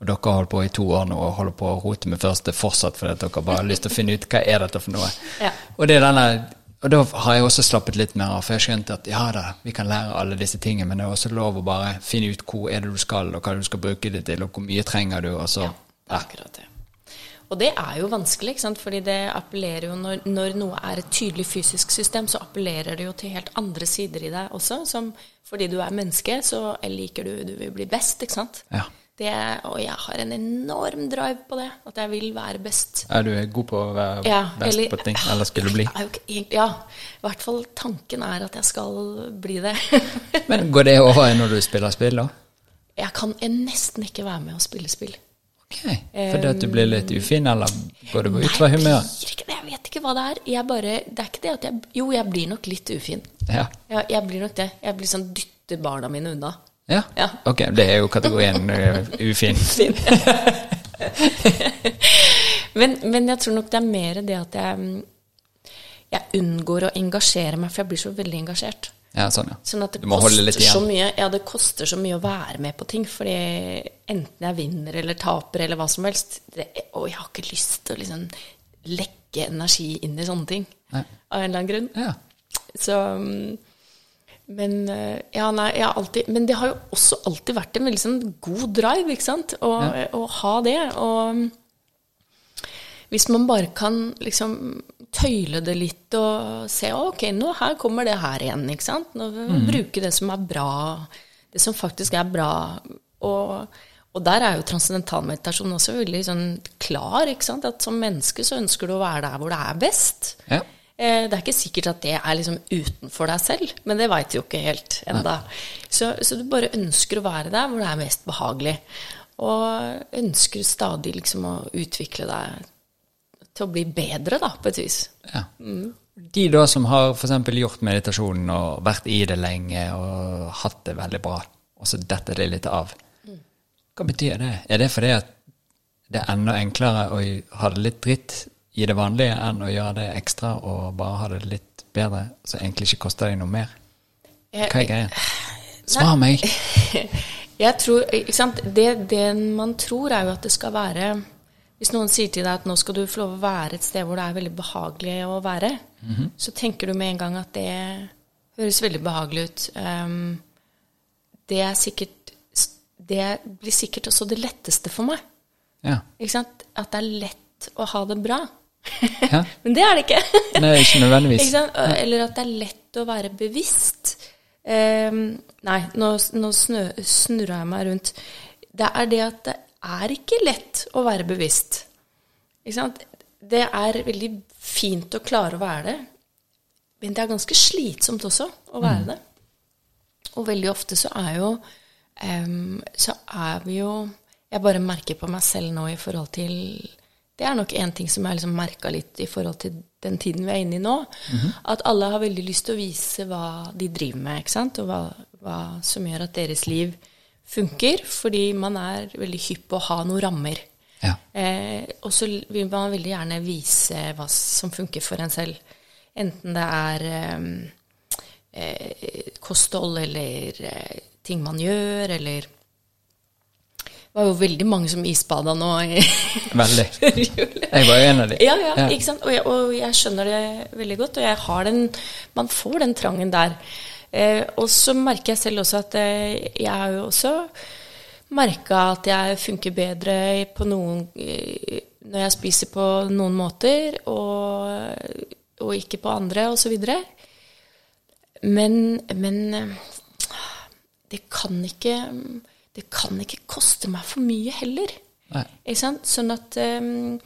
Speaker 1: Og dere har holdt på i to år nå og holder på å rote med første fortsatt fordi dere bare har lyst til å finne ut hva er dette for noe.
Speaker 2: Ja.
Speaker 1: Og, det er denne, og da har jeg også slappet litt mer av, for jeg skjønte at ja da, vi kan lære alle disse tingene, men det er også lov å bare finne ut hvor er det du skal, og hva du skal bruke det til, og hvor mye trenger du, og så ja.
Speaker 2: Akkurat det. Og det er jo vanskelig, ikke sant? fordi det appellerer jo når, når noe er et tydelig fysisk system, så appellerer det jo til helt andre sider i deg også. Som fordi du er menneske, så liker du Du vil bli best, ikke sant?
Speaker 1: Ja.
Speaker 2: Det, og jeg har en enorm drive på det. At jeg vil være best.
Speaker 1: Er du god på å være
Speaker 2: Ja,
Speaker 1: best
Speaker 2: eller-
Speaker 1: på ting, eller skulle du bli?
Speaker 2: Ikke Ja. I hvert fall tanken er at jeg skal bli det.
Speaker 1: Men går det over når du spiller spill, da?
Speaker 2: jeg kan nesten ikke være med og spille spill.
Speaker 1: Ok, Fordi at du blir litt ufin, eller går det ut fra humøret?
Speaker 2: Nei, jeg vet ikke hva det er. Jeg bare, det er ikke det at jeg Jo, jeg blir nok litt ufin.
Speaker 1: Ja.
Speaker 2: Ja, jeg blir nok det. Jeg blir sånn dytter barna mine unna.
Speaker 1: ja.
Speaker 2: Ja.
Speaker 1: Ok, det er jo kategorien ufin. ufin.
Speaker 2: Men, men jeg tror nok det er mer det at jeg, jeg unngår å engasjere meg, for jeg blir så veldig engasjert.
Speaker 1: Ja, sånn, ja.
Speaker 2: Sånn at det koster så mye Ja, det koster så mye å være med på ting, fordi enten jeg vinner eller taper eller hva som helst det, Og jeg har ikke lyst til å liksom legge energi inn i sånne ting.
Speaker 1: Nei.
Speaker 2: Av en eller annen grunn.
Speaker 1: Ja.
Speaker 2: Så mm, Men eh, ja, nei, alltid Men det har jo også alltid vært en veldig sånn god drive, ikke sant? Å, å ha det. Og hvis man bare kan liksom tøyle det litt og se ok, nå her kommer det her igjen, ikke sant. Nå Bruke det som er bra, det som faktisk er bra. Og, og der er jo transcendental meditasjon også veldig sånn klar, ikke sant. At som menneske så ønsker du å være der hvor det er best.
Speaker 1: Ja.
Speaker 2: Eh, Det er ikke sikkert at det er liksom utenfor deg selv, men det veit du jo ikke helt enda. Så, så du bare ønsker å være der hvor det er mest behagelig. Og ønsker stadig liksom å utvikle deg til å bli bedre, da, på et vis.
Speaker 1: ja. De da som har f.eks. gjort meditasjonen og vært i det lenge og hatt det veldig bra, og så detter det litt av. Hva betyr det? Er det fordi at det er enda enklere å ha det litt dritt i det vanlige enn å gjøre det ekstra og bare ha det litt bedre, så egentlig ikke koster deg noe mer? Hva er greia? Svar meg!
Speaker 2: Jeg tror, ikke sant? Det, det man tror, er jo at det skal være Hvis noen sier til deg at nå skal du få lov å være et sted hvor det er veldig behagelig å være, så tenker du med en gang at det høres veldig behagelig ut. Um, det er sikkert Det blir sikkert også det letteste for meg.
Speaker 1: Ja.
Speaker 2: Ikke sant? At det er lett å ha det bra.
Speaker 1: Ja.
Speaker 2: Men det er det ikke.
Speaker 1: Nei, ikke nødvendigvis.
Speaker 2: Ikke sant? Eller at det er lett å være bevisst. Um, nei, nå, nå snø, snurra jeg meg rundt. Det er det at det er ikke lett å være bevisst. Det er veldig fint å klare å være det, men det er ganske slitsomt også å være det. Og veldig ofte så er jo um, Så er vi jo Jeg bare merker på meg selv nå i forhold til Det er nok en ting som jeg liksom merka litt i forhold til den tiden vi er inne i nå. At alle har veldig lyst til å vise hva de driver med, ikke sant? og hva, hva som gjør at deres liv funker. Fordi man er veldig hypp på å ha noen rammer.
Speaker 1: Ja.
Speaker 2: Eh, og så vil man veldig gjerne vise hva som funker for en selv. Enten det er eh, eh, kosthold eller eh, ting man gjør, eller Det var jo veldig mange som isbada nå
Speaker 1: Veldig. Jeg var jo en av de.
Speaker 2: Ja, ja, ikke sant? Og jeg, og jeg skjønner det veldig godt. Og jeg har den Man får den trangen der. Eh, og så merker jeg selv også at eh, jeg har jo også merka at jeg funker bedre på noen eh, når jeg spiser på noen måter, og, og ikke på andre, osv. Men, men det kan ikke det kan ikke koste meg for mye heller.
Speaker 1: Nei.
Speaker 2: Ikke sant? Sånn at um,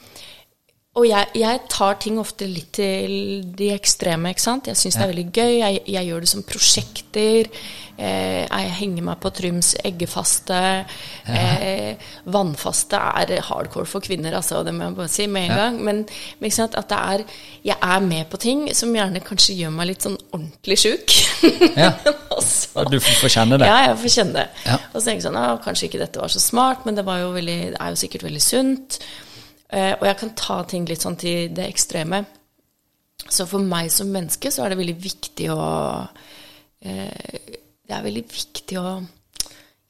Speaker 2: Og jeg, jeg, tar ting ofte litt til de ekstreme, ikke sant. Jeg syns ja. det er veldig gøy. Jeg, jeg, gjør det som prosjekter. Eh, jeg henger meg på Tryms eggefaste. Ja. Eh, vannfaste er hardcore for kvinner, altså, det må jeg bare si med en ja. gang. Men, men ikke sant, at det er Jeg er med på ting som gjerne kanskje gjør meg litt sånn ordentlig sjuk.
Speaker 1: Ja. og du får kjenne det?
Speaker 2: Ja, jeg får kjenne det. Og så tenker jeg sånn Kanskje ikke dette var så smart, men det, var jo veldig, det er jo sikkert veldig sunt. Eh, og jeg kan ta ting litt sånn til det ekstreme. Så for meg som menneske så er det veldig viktig å eh, Det er veldig viktig å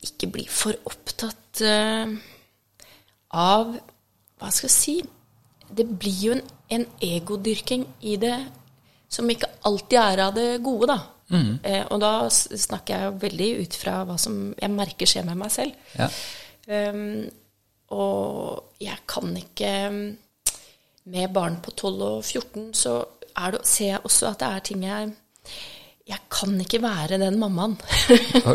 Speaker 2: ikke bli for opptatt eh, av Hva skal jeg si Det blir jo en, en egodyrking i det som ikke alltid er av det gode, da. Mm. Eh, og da snakker jeg jo veldig ut fra hva som jeg merker skjer med meg selv. Ja. Um, og jeg kan ikke Med barn på 12 og 14 så det, ser jeg også at det er ting jeg Jeg kan ikke være den mammaen.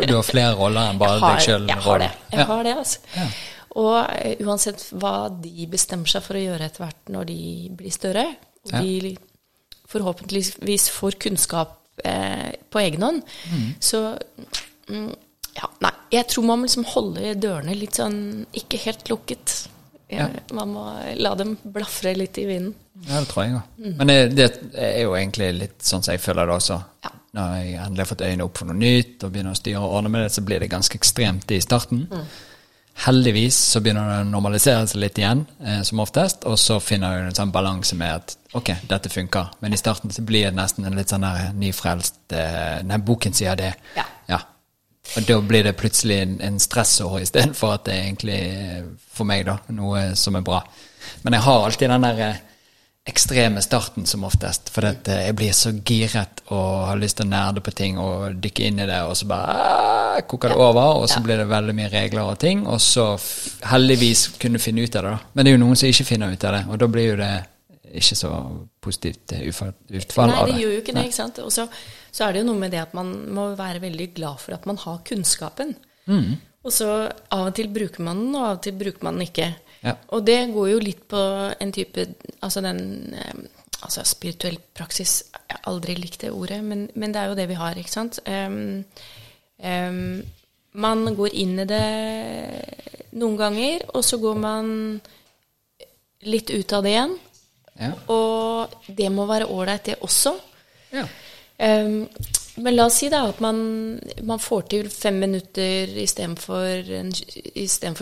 Speaker 1: du har flere roller enn bare deg sjøl?
Speaker 2: Jeg har det. Jeg ja. har det, altså. Ja. Og uh, uansett hva de bestemmer seg for å gjøre etter hvert når de blir større, og ja. de forhåpentligvis får kunnskap eh, på egen hånd, mm. så mm, ja, nei, jeg tror man må liksom holde dørene litt sånn ikke helt lukket. Ja, man må la dem blafre litt i vinden.
Speaker 1: Ja, det tror jeg òg. Mm. Men det, det, er jo egentlig litt sånn som jeg føler det også. Ja. Når jeg endelig har fått øynene opp for noe nytt og begynner å styre og ordne med det, så blir det ganske ekstremt i starten. Mm. Heldigvis så begynner det å normalisere seg litt igjen, eh, som oftest, og så finner du en sånn balanse med at ok, dette funker. Men i starten så blir det nesten en litt sånn der nyfrelst eh, Nei, boken sier det. Ja. ja. Og da blir det plutselig en, en stressår istedenfor at det er egentlig for meg da, noe som er bra. Men jeg har alltid den der eh, ekstreme starten som oftest. For at eh, jeg blir så giret og har lyst til å nerde på ting og dykke inn i det, og så bare aah, koker det over, og så blir det veldig mye regler og ting. Og så heldigvis kunne finne ut av det, da. Men det er jo noen som ikke finner ut av det, og da blir jo det ikke så positivt utfall, av det.
Speaker 2: Nei, det gjør jo ikke det, ikke sant. Og så, så, er det jo noe med det at man må være veldig glad for at man har kunnskapen. Mm. Og så av og til bruker man den, og av og til bruker man den ikke. Ja. Og det går jo litt på en type Altså den Altså spirituell praksis Jeg har aldri likt det ordet, men, men, det er jo det vi har, ikke sant. Um, um, man går inn i det noen ganger, og så går man litt ut av det igjen. Ja. Og det må være ålreit, det også. Ja. Um, men la oss si da at man, man får til fem minutter istedenfor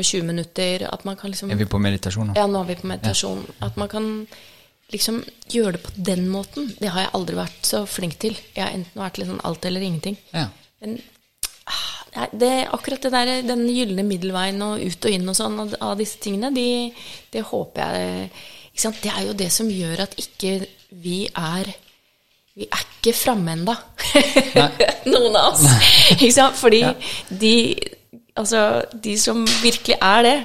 Speaker 2: 20 minutter. At man kan liksom
Speaker 1: Er vi på meditasjon nå?
Speaker 2: Ja, nå er vi på meditasjon. Ja. At man kan liksom gjøre det på den måten. Det har jeg aldri vært så flink til. Jeg har enten vært liksom alt eller ingenting. Ja. Men ah, det, akkurat det der, den gylne middelveien og ut og inn og sånn av, av disse tingene, de, det håper jeg det er jo det som gjør at ikke vi er Vi er ikke framme ennå, noen av oss. Ikke sant? Fordi ja. de, altså, de som virkelig er det,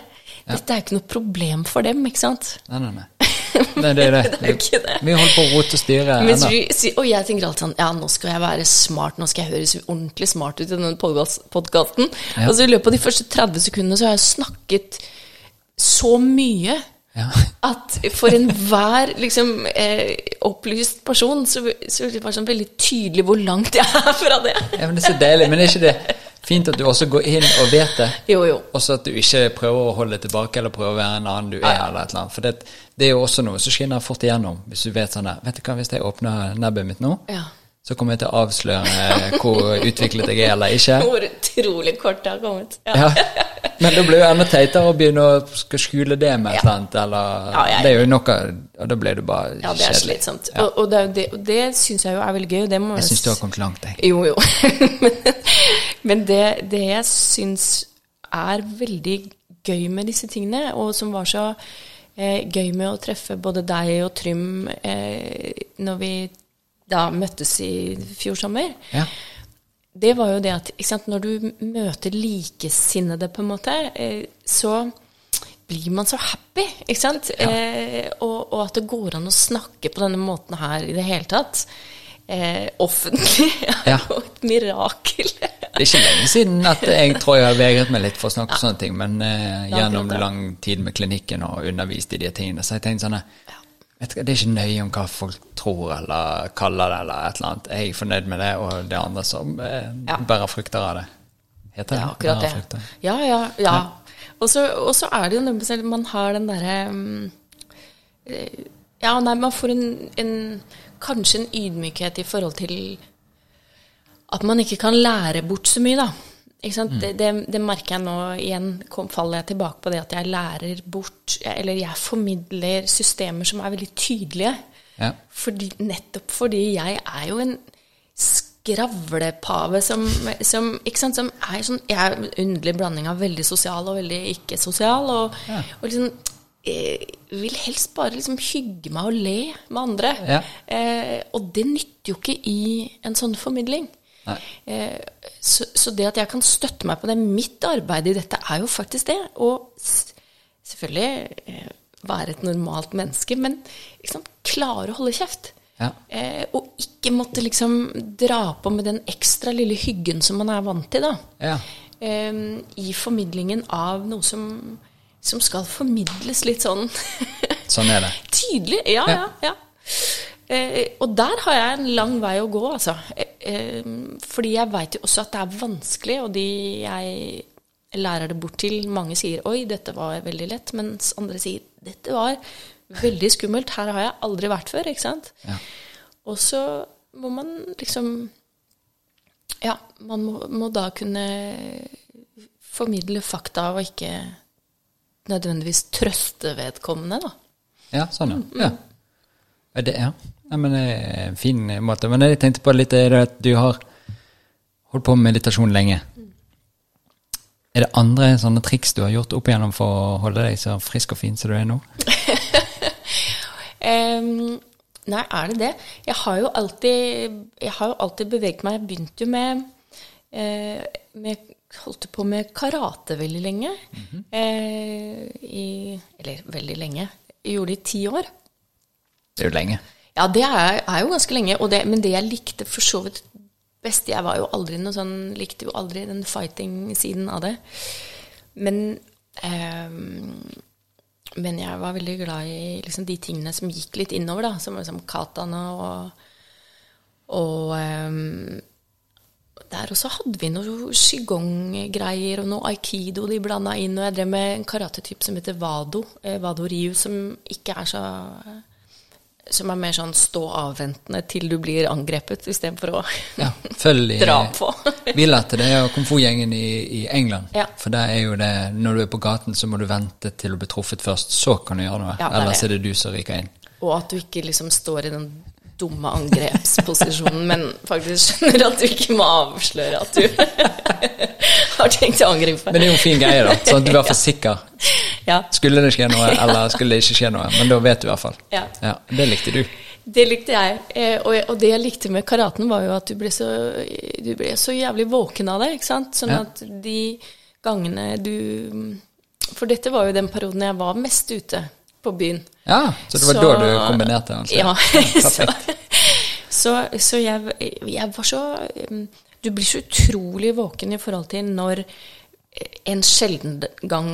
Speaker 2: ja. dette er ikke noe problem for dem, ikke sant?
Speaker 1: Nei, nei, nei. Nei, det er det. det, er ikke det. Vi holder på å rote styret ennå.
Speaker 2: Og jeg tenker alltid sånn Ja, nå skal jeg være smart, nå skal jeg høres ordentlig smart ut i denne podkasten. Ja. Og så i løpet av de første 30 sekundene så har jeg snakket så mye ja. At for enhver liksom, eh, opplyst person så, så er det bare sånn veldig tydelig hvor langt jeg er fra det.
Speaker 1: ja, men Det er så deilig. Men er ikke det fint at du også går inn og vet det?
Speaker 2: Jo, jo.
Speaker 1: Også at du ikke prøver å holde tilbake eller prøver å være en annen du er. Ja. eller et eller annet. For det, det, er jo også noe som skinner fort igjennom. Hvis du vet sånn der Vet du hva, hvis jeg åpner nebbet mitt nå, ja så kommer jeg til å avsløre hvor utviklet jeg er eller ikke.
Speaker 2: Hvor utrolig kort det har kommet.
Speaker 1: Ja. ja. Men det blir jo enda teitere å begynne å skal skjule det med et eller annet. Eller, ja, Det er jo noe Og da blir det bare
Speaker 2: Ja, det er slitsomt. Og, og, det, det, det syns jeg jo er veldig gøy. Det
Speaker 1: jeg syns du har kommet langt, jeg.
Speaker 2: Jo, jo. men, men det, det jeg syns er veldig gøy med disse tingene, og som var så eh, gøy med å treffe både deg og Trym eh, når vi da møttes i fjor sommer, ja. det var jo det at sant, når du møter likesinnede, på en måte, eh, så blir man så happy, ikke sant? Ja. Eh, og, og, at det går an å snakke på denne måten her i det hele tatt. Eh, offentlig er jo et mirakel.
Speaker 1: det er ikke lenge siden at jeg tror jeg har vegret meg litt for å snakke ja. sånne ting, men eh, gjennom lang tid med klinikken og undervist i de tingene, så har jeg tenkt sånn Det er ikke nøye om hva folk tror eller kaller det, eller et eller annet. Jeg er fornøyd med det, og det andre som eh, ja. bærer frukter av det. Heter det?
Speaker 2: Ja, akkurat det. Ja, ja, ja. Og så er det jo noe med man har den derre um, Ja, nei, man får en, en, kanskje en ydmykhet i forhold til at man ikke kan lære bort så mye, da. Mm. Det, det, det, merker jeg nå igjen. Kom, faller jeg tilbake på det at jeg lærer bort Eller jeg formidler systemer som er veldig tydelige. Ja. Fordi, nettopp fordi jeg er jo en skravlepave som, som, sant, som er sånn Jeg er en underlig blanding av veldig sosial og veldig ikke-sosial. Og, ja. og liksom eh, vil helst bare liksom hygge meg og le med andre. Ja. Eh, og det nytter jo ikke i en sånn formidling. Eh, så, så, det at jeg kan støtte meg på det Mitt arbeid i dette er jo faktisk det. Og selvfølgelig eh, være et normalt menneske, men liksom, klare å holde kjeft. Ja. Eh, og ikke måtte liksom dra på med den ekstra lille hyggen som man er vant til, da. Ja. I formidlingen av noe som, som skal formidles litt sånn
Speaker 1: Sånn er det.
Speaker 2: Tydelig. Ja, ja. ja. Eh, og der har jeg en lang vei å gå, altså. Eh, eh, fordi jeg veit jo også at det er vanskelig, og de jeg lærer det bort til, mange sier 'oi, dette var veldig lett', mens andre sier 'dette var veldig skummelt', her har jeg aldri vært før', ikke sant? Ja. Og så må man liksom Ja, man må, må da kunne formidle fakta og ikke nødvendigvis trøste vedkommende, da.
Speaker 1: Ja, sånn, ja. Mm, mm. ja. Det, ja. Ja, men det er en fin måte. Men jeg tenkte på litt er det at du har holdt på med meditasjon lenge. Er det andre sånne triks du har gjort opp igjennom for å holde deg så frisk og fin som du er nå?
Speaker 2: um, nei, er det det? Jeg har jo alltid, jeg har jo alltid beveget meg. Jeg begynte jo med, eh, med Holdt på med karate veldig lenge. Mm -hmm. eh, i, eller veldig lenge. Jeg gjorde det i ti år.
Speaker 1: Det er jo lenge.
Speaker 2: Ja, det er, er jo ganske lenge. Det, men det jeg likte for så vidt best Jeg var jo aldri noe sånn Likte jo aldri den fighting-siden av det. Men eh, Men jeg var veldig glad i liksom, de tingene som gikk litt innover, da. Som liksom kataene og Og eh, der også hadde vi noe qigong-greier og noe aikido de blanda inn. Og jeg drev med en karatetype som heter wado. Eh, wado ryu, som ikke er så som er mer sånn stå avventende til du blir angrepet, istedenfor å ja, følg dra på.
Speaker 1: vi lærte det av komfortgjengen i, i England. Ja. For der er jo det når du er på gaten, så må du vente til du blir truffet først. Så kan du gjøre noe. Ja, Ellers er det du som ryker inn.
Speaker 2: Og at du ikke liksom står i den dumme angrepsposisjonen, men faktisk skjønner at du ikke må avsløre at du har tenkt å angripe.
Speaker 1: Men det er jo en fin greie, da. Sånn at du er i hvert fall sikker. Ja. Skulle det skje noe, eller skulle det ikke skje noe. Men da vet du i hvert fall. Ja. ja det likte du.
Speaker 2: Det likte jeg. Eh, og det jeg likte med karaten, var jo at du ble så, du ble så jævlig våken av det. ikke sant? Sånn ja. at de gangene du For dette var jo den perioden jeg var mest ute på byen.
Speaker 1: Ja, Så det var så, da du kombinerte? Altså.
Speaker 2: Ja. så, så, så jeg, jeg, var så um, Du blir så utrolig våken i forhold til når en sjelden gang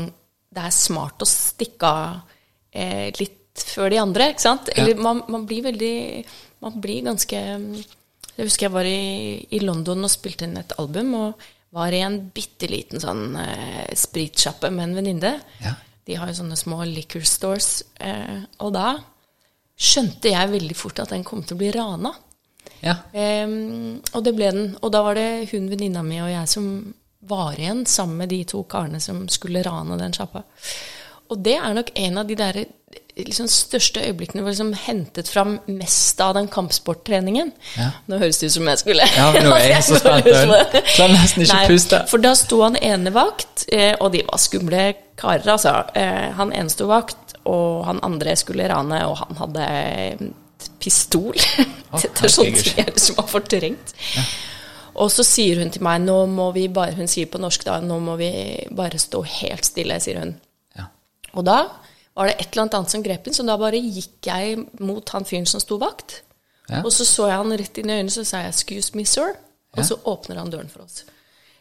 Speaker 2: det er smart å stikke av eh, litt før de andre, ikke sant? Eller ja. man, man, blir veldig Man blir ganske Jeg husker jeg var i, i London og spilte inn et album, og var i en bitte liten sånn eh, spritsjappe med en venninne. Ja. De har jo sånne små liquor stores. Eh, og da skjønte jeg veldig fort at den kom til å bli rana. Ja. Um, og det ble den. Og da var det hun venninna mi og jeg som var igjen sammen med de to karene som skulle rane den sjappa. Og det er nok en av de der liksom, største øyeblikkene hvor liksom hentet fram mest av den kampsporttreningen. Ja. Nå høres det ut som jeg skulle
Speaker 1: Ja, nå er jeg så spent. Klarer nesten ikke Nei, puste.
Speaker 2: For da sto han ene vakt, eh, og de var skumle karer, altså. Eh, han ene sto vakt, og han andre skulle rane, og han hadde pistol. Dette er sånne ting som har fortrengt. Ja. Og så sier hun til meg nå må vi bare Hun sier på norsk da nå må vi bare stå helt stille, sier hun.
Speaker 1: Ja.
Speaker 2: Og da var det et eller annet annet som grep inn, så da bare gikk jeg mot han fyren som sto vakt.
Speaker 1: Ja.
Speaker 2: Og så så jeg han rett inn i øynene, så sa jeg 'excuse me, sir', og så åpner han døren for oss.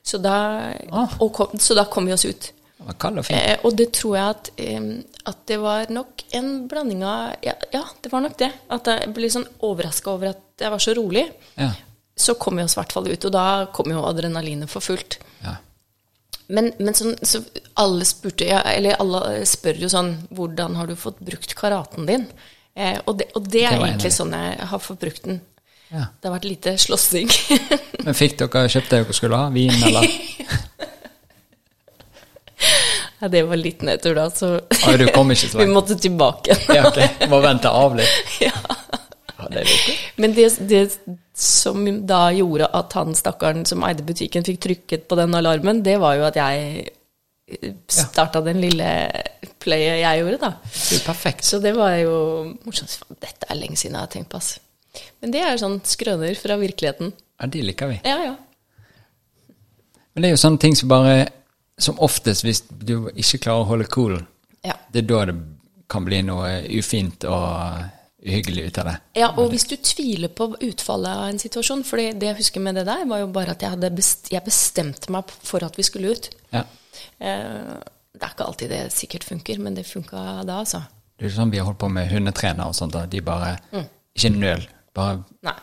Speaker 2: Så da,
Speaker 1: Ah.
Speaker 2: kom, så da kom vi oss ut.
Speaker 1: Var kald og fin.
Speaker 2: Eh, og det tror jeg at, eh, at det var nok en blanding av ja, ja, det var nok det. At jeg ble sånn overraska over at jeg var så rolig.
Speaker 1: Ja.
Speaker 2: Så kom vi oss i hvert fall ut, og da kom jo adrenalinet for fullt.
Speaker 1: Ja.
Speaker 2: Men, men sånn, så alle spurte ja, Eller alle spør jo sånn Hvordan har du fått brukt karaten din? Eh, og, det, og det er
Speaker 1: Det
Speaker 2: egentlig sånn jeg har fått brukt den.
Speaker 1: ja.
Speaker 2: Det har vært lite slåssing.
Speaker 1: Men fikk dere kjøpt det dere skulle ha? Vin, eller?
Speaker 2: ja, det var litt nedtur, da, så
Speaker 1: ah, du kom ikke så
Speaker 2: vi måtte tilbake.
Speaker 1: Ja, ok. Må vente av litt.
Speaker 2: ja.
Speaker 1: Ja, det.
Speaker 2: Men det, det som da gjorde at han stakkaren som eide butikken, fikk trykket på den alarmen, det var jo at jeg starta den lille playet jeg gjorde, da.
Speaker 1: Det er perfekt.
Speaker 2: Så det var jo morsomt. Dette er lenge siden jeg har tenkt på, altså. Men det er sånn skrøner fra virkeligheten.
Speaker 1: Ja, de liker vi.
Speaker 2: Ja, ja.
Speaker 1: Men det er jo sånne ting som bare Som oftest, hvis du ikke klarer å holde cool,
Speaker 2: Ja.
Speaker 1: det er da det kan bli noe ufint og uhyggelig ut av det.
Speaker 2: Ja, og hvis du tviler på utfallet av en situasjon For det jeg husker med det der, var jo bare at jeg, hadde best, jeg bestemte meg for at vi skulle ut.
Speaker 1: Ja.
Speaker 2: Eh, det er ikke alltid det sikkert funker, men det funka da, altså.
Speaker 1: Det er sånn vi har holdt på med hundetrenere og sånt, da. de bare Ikke nøl. Bare
Speaker 2: Nei.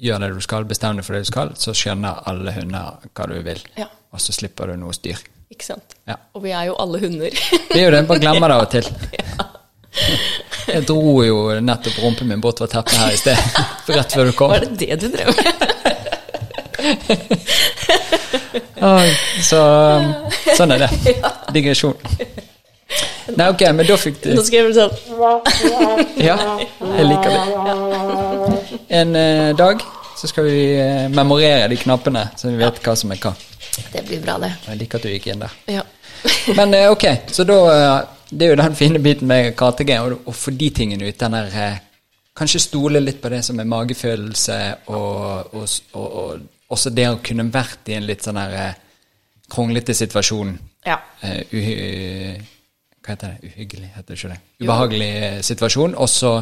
Speaker 1: gjør det du skal, bestem deg for det du skal, så skjønner alle hunder hva du vil.
Speaker 2: Ja.
Speaker 1: Og så slipper du noe styr.
Speaker 2: Ikke sant?
Speaker 1: Ja.
Speaker 2: Og vi er jo alle hunder.
Speaker 1: Det er jo det, bare glemmer det av og til. Ja. Jeg dro jo nettopp rumpen min bort fra teppet her i sted, rett før du kom.
Speaker 2: Var det det du drev med?
Speaker 1: Så um, sånn er det. Digresjon. Nei, ok, men da fikk du
Speaker 2: Nå skal jeg bli sånn
Speaker 1: Ja, jeg liker det. En eh, dag så skal vi eh, memorere de knappene, så vi vet hva som er hva.
Speaker 2: Det blir bra, det.
Speaker 1: Jeg liker at du gikk inn der.
Speaker 2: Ja.
Speaker 1: Men eh, ok, så da eh, Det er jo den fine biten med KTG, å få de tingene ut. Den der eh, Kanskje stole litt på det som er magefølelse, og, og, og, og også det å kunne vært i en litt sånn der kronglete situasjon.
Speaker 2: Ja.
Speaker 1: Uh, hva heter det? Uhyggelig, heter det ikke det? Ubehagelig jo. situasjon, og så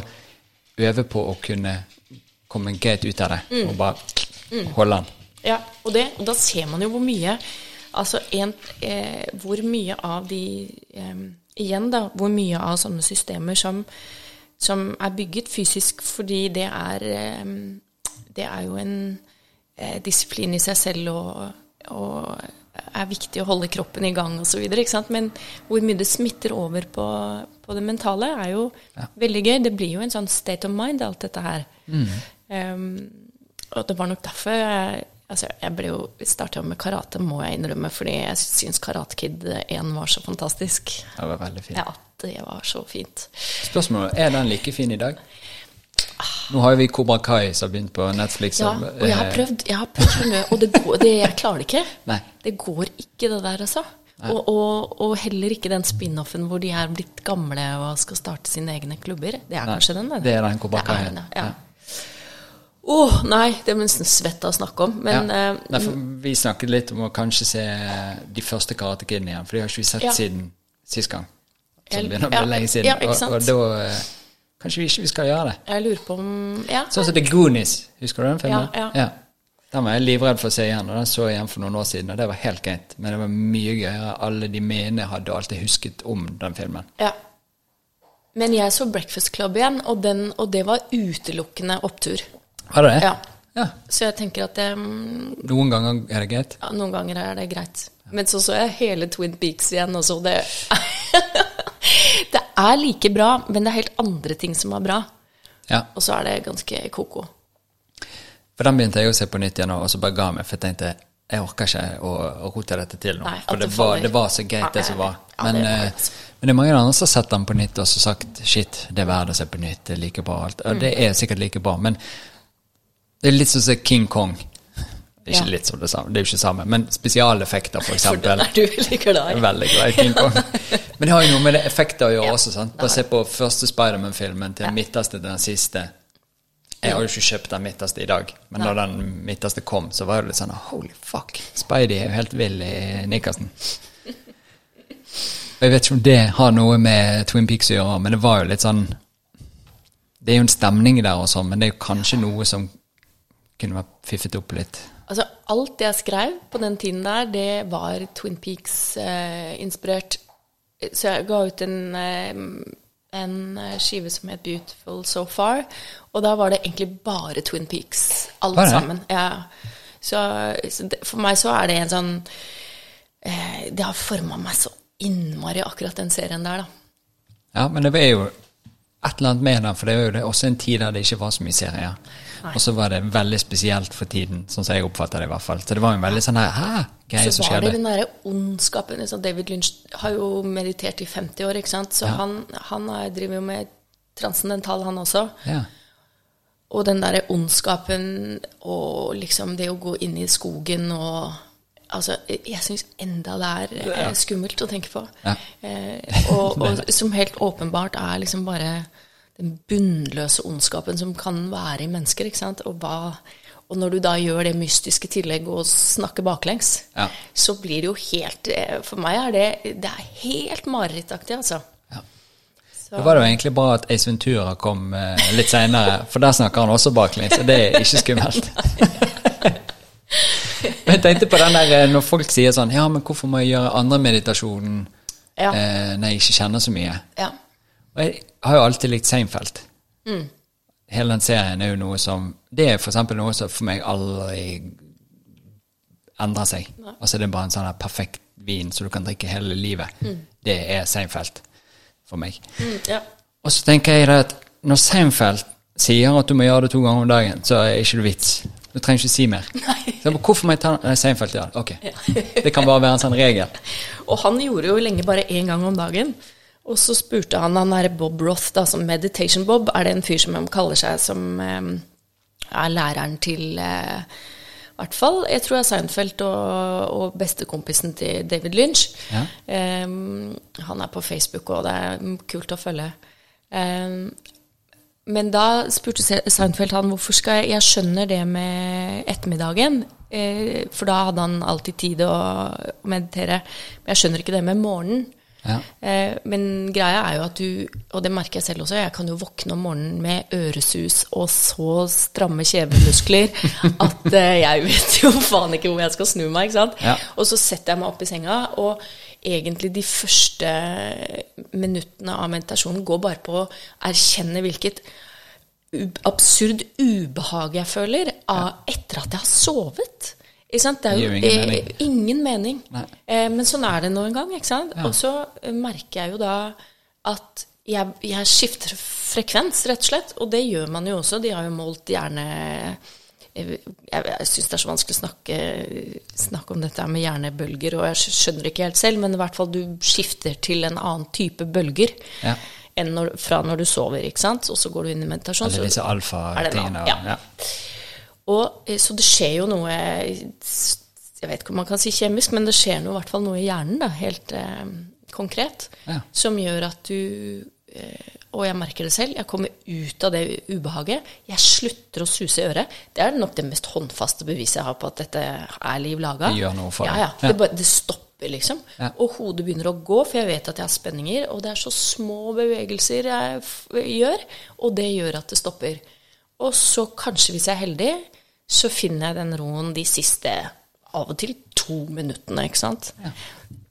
Speaker 1: øve på å kunne komme greit ut av det,
Speaker 2: Mm.
Speaker 1: og bare holde den.
Speaker 2: Ja, og, det, og da ser man jo hvor mye Altså en, eh, hvor mye av de eh, Igjen, da. Hvor mye av sånne systemer som, som er bygget fysisk fordi det er eh, Det er jo en eh, disiplin i seg selv og, og er viktig å holde kroppen i gang osv. Men hvor mye det smitter over på, på det mentale, er jo veldig gøy. Det blir jo en sånn state of mind, alt dette her. Um, og det var nok derfor jeg Altså, jeg ble jo starta med karate, må jeg innrømme, fordi jeg syns Karate Kid 1 var så fantastisk.
Speaker 1: Det var veldig fint.
Speaker 2: Ja, det var så fint.
Speaker 1: Spørsmålet er den like fin i dag? Nå har jo vi Kobra Kai som har begynt på Netflix.
Speaker 2: Ja, og jeg har prøvd, jeg har prøvd og det går, det, jeg klarer det ikke.
Speaker 1: Nei.
Speaker 2: Det går ikke, det der, altså. Og, og, og heller ikke den spin-offen hvor de er blitt gamle og skal starte sine egne klubber. Det er
Speaker 1: Nei,
Speaker 2: kanskje den?
Speaker 1: det er den Kobra
Speaker 2: Det
Speaker 1: Kai,
Speaker 2: ja.
Speaker 1: ja.
Speaker 2: Ja. Åh, nei, det er nesten svett av å snakke om. Men
Speaker 1: ja.
Speaker 2: eh,
Speaker 1: Nei, vi snakket litt om å kanskje se de første Karate Kidene igjen, for de har ikke vi sett
Speaker 2: Ja.
Speaker 1: siden sist gang. Som begynner å bli
Speaker 2: ja,
Speaker 1: lenge siden.
Speaker 2: ja,
Speaker 1: og, og da eh, Kanskje vi ikke vi skal gjøre det.
Speaker 2: jeg lurer på om Ja.
Speaker 1: Sånn som The Goonies, husker du den filmen?
Speaker 2: Ja, ja.
Speaker 1: Den var jeg livredd for å se igjen, og den så jeg igjen for noen år siden, og det var helt greit. Men det var mye gøyere. Alle de mine hadde, alltid husket om den filmen.
Speaker 2: Ja. Men jeg så Breakfast Club igjen, og, den, og det var utelukkende opptur.
Speaker 1: Var det det?
Speaker 2: Ja.
Speaker 1: ja.
Speaker 2: Så jeg tenker at det, mm,
Speaker 1: Noen ganger er det greit.
Speaker 2: ja, noen ganger er det greit. Men så så jeg hele Twin Peaks igjen, og så det Det er like bra, men det er helt andre ting som er bra.
Speaker 1: Ja.
Speaker 2: Og så er det ganske ko-ko.
Speaker 1: For den begynte jeg å se på nytt igjen, og så bare ga meg, for jeg tenkte jeg orker ikke å, å rote dette til nå.
Speaker 2: Nei,
Speaker 1: for det var, det var så greit, det som var.
Speaker 2: ja,
Speaker 1: Men,
Speaker 2: det var
Speaker 1: eh, men det er mange andre som har sett den på nytt og så sagt shit, det er verdt å se på nytt, det er like bra. Alt. Og
Speaker 2: Mm.
Speaker 1: det er sikkert like bra, men det er litt som å se King Kong. Det er ikke
Speaker 2: Ja.
Speaker 1: litt som det samme, det er jo ikke samme, men spesialeffekter, for
Speaker 2: For
Speaker 1: eksempel.
Speaker 2: er du veldig glad i.
Speaker 1: veldig glad i King Kong. Men det har jo noe med det effekter å gjøre
Speaker 2: Ja,
Speaker 1: også. sant? Bare se på første Spiderman-filmen til
Speaker 2: Ja.
Speaker 1: den midterste til den siste. Jeg har jo ikke kjøpt den midterste i dag, men da den midterste kom, så var det litt sånn holy fuck, Spidey er jo helt vill i Nikkersen. Jeg vet ikke om det har noe med Twin Peaks å gjøre, men det var jo litt sånn Det er jo en stemning der og sånn, men det er jo kanskje noe som kunne vært fiffet opp litt.
Speaker 2: Altså, alt jeg skrev på den tiden der, det var Twin Peaks-inspirert. Eh, så jeg ga ut en eh, en eh, skive som het 'Beautiful So Far'. Og da var det egentlig bare Twin Peaks, alt sammen. Ja. Så, så det, for meg så er det en sånn eh, Det har forma meg så innmari, akkurat den serien der, da.
Speaker 1: Ja, men det er jo et eller annet med den, for det var jo også en tid der det ikke var så mye serier. Og så var det veldig spesielt for tiden, sånn som jeg oppfatter det i hvert fall. Så det var en veldig sånn her hæ, greie som skjedde. Så var
Speaker 2: det den derre ondskapen liksom David Lynch har jo meditert i 50 år, ikke sant. Så ja. han, han driver jo med transcendental, han også. Ja. Og den derre ondskapen og liksom det å gå inn i skogen og Altså, jeg syns enda det er eh, skummelt å tenke på. Ja. Eh, og, og, som helt åpenbart er liksom bare den bunnløse ondskapen som kan være i mennesker. ikke sant? Og, hva, og når du da gjør det mystiske tillegg og snakker baklengs, ja. så blir det jo helt eh, For meg er det det er helt marerittaktig, altså. Ja.
Speaker 1: Det var jo egentlig bra at Ace Ventura kom eh, litt seinere, for der snakker han også baklengs, og det er ikke skummelt. men jeg tenkte på den der eh, når folk sier sånn Ja, men hvorfor må jeg gjøre andre meditasjonen ja. eh, når jeg ikke kjenner så mye? Ja. Og jeg har jo alltid likt Seinfeld. Mm. Hele den serien er jo noe som Det er for eksempel noe som for meg aldri endrer seg. Nei. Altså Det er bare en sånn perfekt vin som du kan drikke hele livet. Mm. Det er Seinfeld for meg. Mm, ja. Og så tenker jeg at når Seinfeld sier at du må gjøre det to ganger om dagen, så er det ikke vits. Du trenger ikke si mer. Så, hvorfor må jeg ta Seinfeld? Ja, ok. Det kan bare være en sånn regel.
Speaker 2: Og han gjorde jo lenge bare én gang om dagen. Og så spurte han han derre Bob Roth, da, som Meditation Bob, er det en fyr som han kaller seg, som eh, er læreren til eh, i hvert fall, jeg tror jeg Seinfeld og, og bestekompisen til David Lynch. Ja. Um, han er på Facebook, og det er kult å følge. Um, men da spurte Seinfeld han hvorfor skal jeg Jeg skjønner det med ettermiddagen, eh, for da hadde han alltid tid å meditere. Men jeg skjønner ikke det med morgenen. Ja. Eh, men greia er jo at du, og det merker jeg selv også, jeg kan jo våkne om morgenen med øresus og så stramme kjevemuskler at eh, jeg vet jo faen ikke hvor jeg skal snu meg. ikke sant? Ja. Og så setter jeg meg opp i senga, og egentlig de første minuttene av meditasjonen går bare på å erkjenne hvilket absurd ubehag jeg føler av, etter at jeg har sovet. Det er jo ingen mening. Eh, ingen mening. Eh, men sånn er det nå en gang. Ja. Og så merker jeg jo da at jeg, jeg, skifter frekvens, rett og slett. Og det gjør man jo også. De har jo målt hjerne Jeg, jeg syns det er så vanskelig å snakke, snakke, om dette med hjernebølger, og jeg skjønner det ikke helt selv, men i hvert fall du skifter til en annen type bølger. Ja. Enn når, fra når du sover, ikke sant? og så går du inn i meditasjon.
Speaker 1: Eller disse alfa-tingene. Ja. ja.
Speaker 2: Og, eh, så det skjer jo noe Jeg vet ikke om man kan si kjemisk, men det skjer noe, i hvert fall noe i hjernen, da, helt eh, konkret, ja. som gjør at du eh, og jeg merker det selv. Jeg kommer ut av det ubehaget. Jeg slutter å suse i øret. Det er nok det mest håndfaste beviset jeg har på at dette er liv laga. Ja, ja. Det, det, stopper, liksom. Ja. Og hodet begynner å gå, for jeg vet at jeg har spenninger. Og det er så små bevegelser jeg gjør, og det gjør at det stopper. Og så kanskje, hvis jeg er heldig, så finner jeg den roen de siste av og til to minuttene, ikke sant. Ja.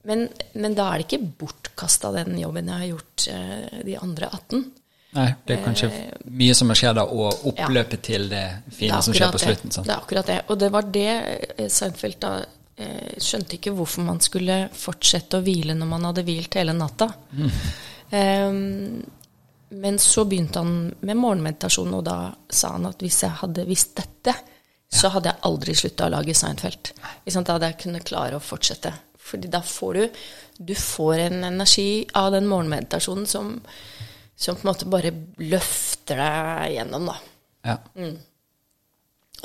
Speaker 2: Men, men, da er det ikke bortkasta den jobben jeg har gjort eh, de andre 18.
Speaker 1: Nei, det er kanskje eh, mye som har skjedd og oppløpet ja. til det fine det som skjer på slutten.
Speaker 2: Sånn. Det er akkurat det. Og det var det eh, Seinfeld da eh, skjønte ikke hvorfor man skulle fortsette å hvile når man hadde hvilt hele natta. Mm. Um, men så begynte han med morgenmeditasjon, og da sa han at hvis jeg hadde visst dette, så hadde jeg aldri slutta å lage Seinfeld. Da hadde jeg kunnet klare å fortsette. Fordi da får du Du får en energi av den morgenmeditasjonen som, som på en måte bare løfter deg gjennom, da. Ja. Mm.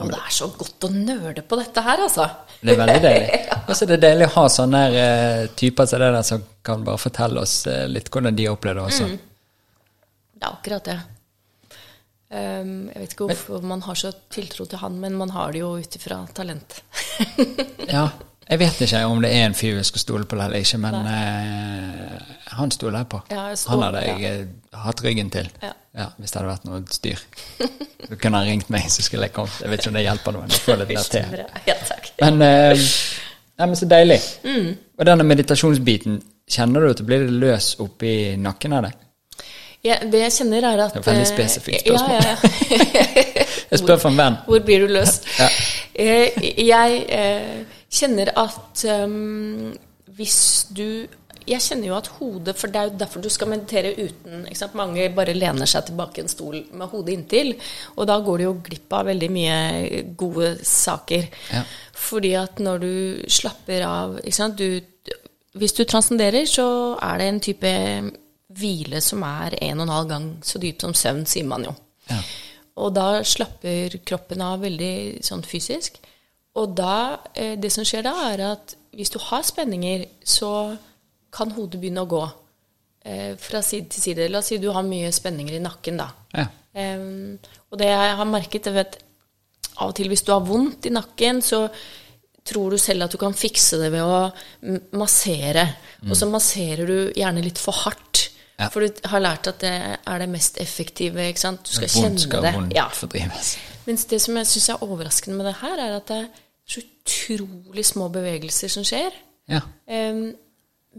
Speaker 2: Og det er så godt å nøle på dette her, altså.
Speaker 1: Det er veldig deilig. Og så er det deilig å ha sånne uh, typer som det der som kan bare fortelle oss uh, litt hvordan de opplevde det også. Mm.
Speaker 2: Det er akkurat det. Um, jeg vet ikke hvorfor men, man har så tiltro til han, men man har det jo ut ifra talent.
Speaker 1: ja, jeg vet ikke om det er en fyr jeg skal stole på eller ikke, men eh, han stoler jeg på.
Speaker 2: Ja, jeg
Speaker 1: han hadde jeg ja. Eh, hatt ryggen til ja. hvis det hadde vært noe styr. Du kunne han ringt meg, så skulle jeg kommet. Jeg vet ikke om det hjelper noe. Jeg får litt mer til.
Speaker 2: Ja, takk.
Speaker 1: Men, eh, ja, men så deilig. Mm. Og denne meditasjonsbiten, kjenner du at det blir løs oppi nakken av det?
Speaker 2: Ja, det jeg kjenner, er at
Speaker 1: Det er veldig eh, spesifikt spørsmål. Ja, ja, jeg spør for en venn.
Speaker 2: Hvor blir du løs? Eh, jeg eh, kjenner at um, hvis du jeg kjenner jo at hodet For det er jo derfor du skal meditere uten Mange bare lener seg tilbake i en stol med hodet inntil. Og da går du jo glipp av veldig mye gode saker. Ja. Fordi at når du slapper av du, Hvis du transcenderer, så er det en type hvile som er en og en halv gang så dyp som søvn, sier man jo. Ja. Og da slapper kroppen av veldig sånn fysisk. Og da, eh, det som skjer da, er at hvis du har spenninger, så kan hodet begynne å gå eh, fra side til side. La oss si du har mye spenninger i nakken, da. Ja. Um, og det jeg har merket, er at av og til hvis du har vondt i nakken, så tror du selv at du kan fikse det ved å massere. Mm. Og så masserer du gjerne litt for hardt. Ja. For du har lært at det er det mest effektive. ikke sant? Du skal kjenne skal det.
Speaker 1: Ja. Fordrives.
Speaker 2: Mens det som jeg syns er overraskende med det her, er at det er så utrolig små bevegelser som skjer. Ja. Um,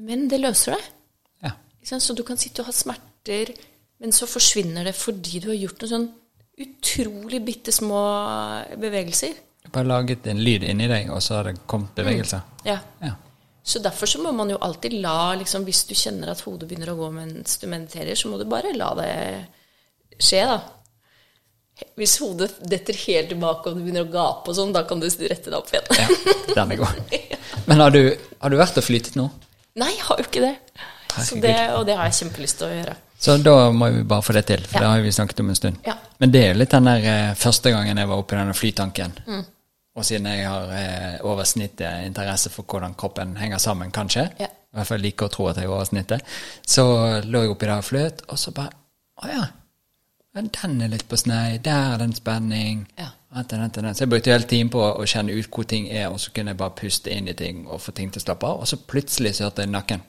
Speaker 2: men det løser det. Ja. Så du kan sitte og ha smerter, men så forsvinner det fordi du har gjort noen sånn utrolig bitte små bevegelser.
Speaker 1: Bare laget en lyd inni deg, og så har det kommet bevegelser?
Speaker 2: Mm. Ja. ja. Så derfor så må man jo alltid la liksom, Hvis du kjenner at hodet begynner å gå mens du mediterer, så må du bare la det skje, da. Hvis hodet detter helt tilbake og du begynner å gape og sånn, da kan du rette deg opp igjen.
Speaker 1: ja, den er god. Men har du, har du vært og flyttet nå?
Speaker 2: Nei, jeg har jo ikke det. det. Og det har jeg kjempelyst til å gjøre.
Speaker 1: Så da må vi bare få det til, for ja. det har vi snakket om en stund. Ja. Men det er litt den der eh, første gangen jeg var oppe i denne flytanken. Mm. Og siden jeg har eh, oversnittet interesse for hvordan kroppen henger sammen, kanskje, ja. i hvert fall liker å tro at jeg har oversnittet, så lå jeg oppi der og fløt, og så bare Å ja. Den er litt på snei. Der er det en spenning. Ja. Så jeg brukte hele tiden på å kjenne ut hvor ting er, og så kunne jeg bare puste inn i ting og få ting til å slappe av. Og så plutselig så hørte jeg nakken.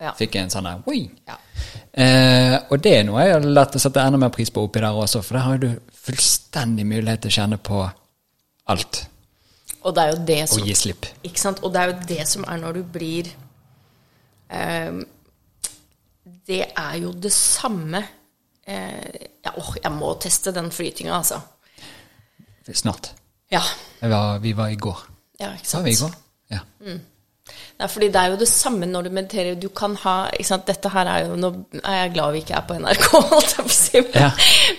Speaker 1: Ja. Fikk jeg en sånn her! Ja. Eh, og det er noe jeg har lært å sette enda mer pris på oppi der også, for der har du fullstendig mulighet til å kjenne på alt.
Speaker 2: Og det er jo det
Speaker 1: som, og gi slipp.
Speaker 2: Ikke sant? Og det er jo det som er når du blir um, Det er jo det samme uh, ja, åh, Jeg må teste den flytinga, altså.
Speaker 1: Snart.
Speaker 2: Ja.
Speaker 1: Var, vi var i går.
Speaker 2: Ja, ikke sant.
Speaker 1: Var vi i går? Ja.
Speaker 2: Mm. Nei, fordi det er jo det samme når du mediterer. Du kan ha ikke sant, Dette her er jo Nå er jeg glad vi ikke er på NRK, holdt jeg på å si. Ja.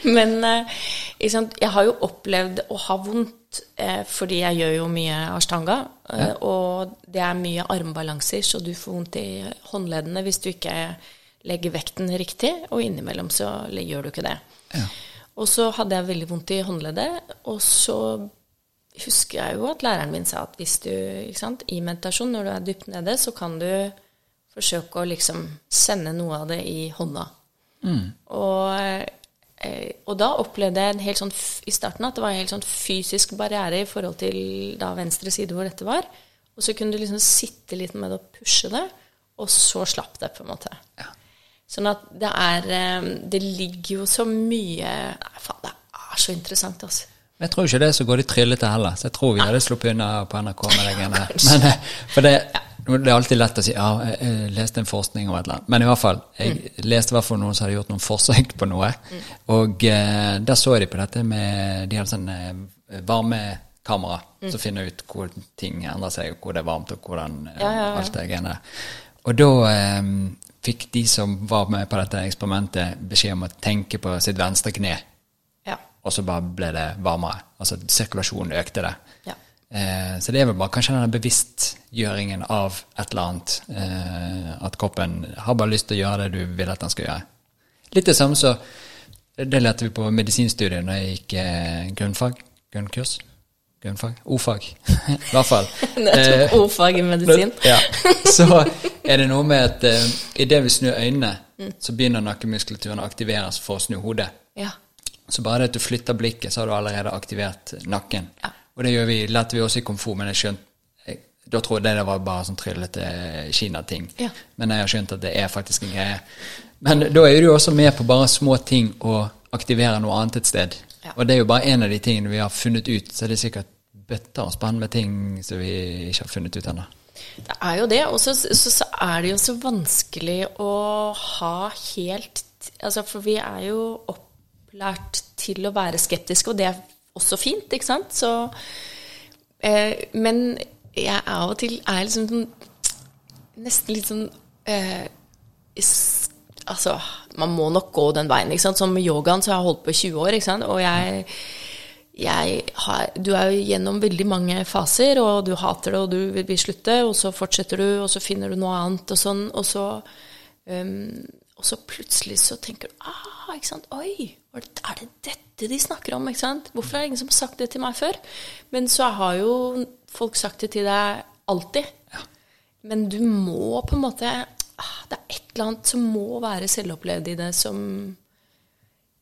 Speaker 2: Men eh, ikke sant, jeg har jo opplevd å ha vondt eh, fordi jeg gjør jo mye ashtanga. Eh. Og det er mye armbalanser, så du får vondt i håndleddene hvis du ikke legger vekten riktig. Og innimellom så gjør du ikke det. Ja. Og så hadde jeg veldig vondt i håndleddet, og så husker jeg jo at læreren min sa at hvis du sant, i meditasjon, når du er dypt nede, så kan du forsøke å liksom sende noe av det i hånda. Mm. Og, eh, og, da opplevde jeg en helt sånn, i starten at det var en helt sånn fysisk barriere i forhold til da venstre side hvor dette var. Og så kunne du liksom sitte litt med det og pushe det, og så slapp det, på en måte. Ja. Sånn at det er eh, Det ligger jo så mye Nei, faen, det er så interessant, altså.
Speaker 1: Jeg tror ikke det er så godt i tryllete heller, så jeg tror vi hadde sluppet unna på NRK med deg. Men, eh, for det, det, er alltid lett å si ja, jeg leste en forskning om et eller annet. Men i hvert fall, jeg mm. leste i hvert fall noen som hadde gjort noen forsøk på noe. Mm. Og eh, der så de på dette med De hadde sånn eh, varmekamera mm. som finner ut hvor ting endrer seg, og hvor det er varmt, og hvordan eh, ja, ja, ja. alt det greiene Og da eh, fikk de som var med på dette eksperimentet, beskjed om å tenke på sitt venstre kne og så bare ble det varmere. Altså sirkulasjonen økte det. Eh, så det er vel bare kanskje denne bevisstgjøringen av et eller annet. Eh, at kroppen har bare lyst til å gjøre det du vil at den skal gjøre. Litt det samme så Det lærte vi på medisinstudiet når jeg gikk eh, grunnfag. Grunnkurs. Grunnfag? O-fag, i hvert fall.
Speaker 2: Nettopp eh, O-fag i medisin.
Speaker 1: ja. Så er det noe med at eh, idet vi snur øynene, mm. så begynner nakkemuskulaturen å aktiveres for å snu hodet. Ja. Så bare det at du flytter blikket, så har du allerede aktivert nakken.
Speaker 2: Ja.
Speaker 1: Og det gjør vi, lærte vi også i komfort, men jeg skjønte Da trodde jeg det var bare sånn tryllete Kina-ting.
Speaker 2: Ja.
Speaker 1: Men jeg har skjønt at det er faktisk en greie. Men da er du jo også med på bare små ting å aktivere noe annet et sted.
Speaker 2: Ja.
Speaker 1: Og det er jo bare en av de tingene vi har funnet ut, så det er sikkert bøtter og spann med ting som vi ikke har funnet ut ennå.
Speaker 2: Det er jo det. Og så, så, så er det jo så vanskelig å ha helt altså For vi er jo opplært til å være skeptiske, og det er også fint, ikke sant? Så, eh, men jeg av og til er liksom sånn Nesten litt sånn eh, Altså, man må nok gå den veien, ikke sant. Som yogaen så har jeg holdt på i 20 år, ikke sant. Og jeg jeg har, du er jo gjennom veldig mange faser, og du hater det, og du vil, vil slutte, og så fortsetter du, og så finner du noe annet, og sånn, og så um, Og så plutselig så tenker du ah, ikke sant, Oi, er det dette de snakker om? ikke sant? Hvorfor er det ingen som har sagt det til meg før? Men så har jo folk sagt det til deg alltid. Men du må på en måte ah, Det er et eller annet som må være selvopplevd i det, som,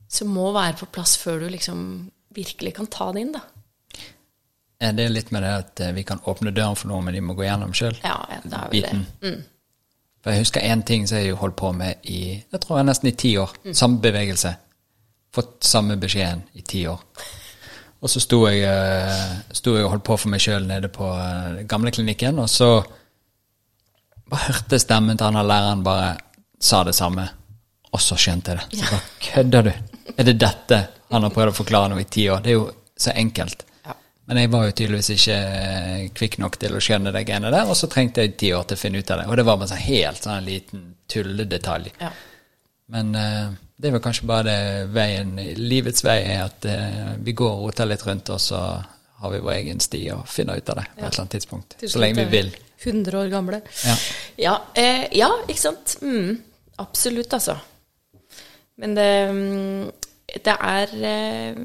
Speaker 2: som må være på plass før du liksom virkelig kan ta det inn, da.
Speaker 1: Er det litt med det at eh, vi kan åpne døren for noe, men de må gå gjennom sjøl?
Speaker 2: Ja, ja, det er vel det.
Speaker 1: Biten. For jeg husker én ting som jeg holdt på med i jeg tror jeg nesten i ti år. Samme bevegelse. Fått samme beskjeden i ti år. Og så sto jeg, eh, sto jeg og holdt på for meg sjøl nede på eh, gamleklinikken, og så bare hørte stemmen til han her læreren bare sa det samme. Og så skjønte jeg det. Så bare kødder du? Er det dette han har prøvd å forklare nå i ti år? Det er jo så enkelt. Men jeg var jo tydeligvis ikke eh, kvikk nok til å skjønne det greiene der, og så trengte jeg ti år til å finne ut av det. Og det var bare sånn helt sånn en liten tulledetalj.
Speaker 2: Ja.
Speaker 1: Men eh, det er vel kanskje bare veien, livets vei er at eh, vi går og roter litt rundt, og så har vi vår egen sti og finner ut av det på et eller annet tidspunkt.
Speaker 2: Til
Speaker 1: Så lenge vi vil.
Speaker 2: 100 år gamle.
Speaker 1: Ja.
Speaker 2: Ja, eh, ja ikke sant? Mm, absolutt, altså. Men det, mm, det er eh,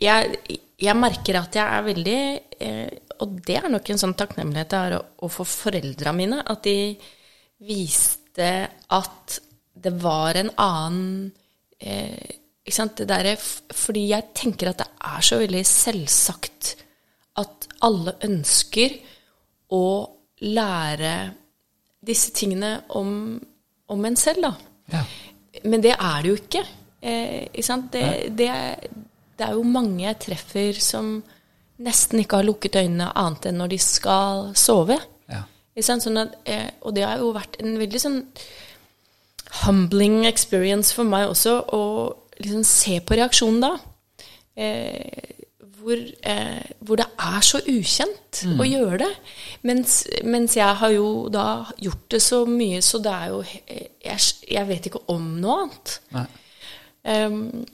Speaker 2: jeg, jeg merker at jeg er veldig eh, Og det er nok en sånn takknemlighet jeg har overfor foreldra mine, at de viste at det var en annen eh, ikke sant, det der, Fordi jeg tenker at det er så veldig selvsagt at alle ønsker å lære disse tingene om, om en selv, da.
Speaker 1: Ja.
Speaker 2: Men det er det jo ikke. Eh, ikke sant? Det, det, det er jo mange jeg treffer som nesten ikke har lukket øynene annet enn når de skal sove.
Speaker 1: Ja.
Speaker 2: Sånn at, eh, og det har jo vært en veldig sånn humbling experience for meg også å liksom se på reaksjonen da. Eh, hvor, eh, hvor det er så ukjent å gjøre det. Mens, mens jeg har jo da gjort det så mye, så det er jo Jeg, jeg vet ikke om noe annet. Ehm,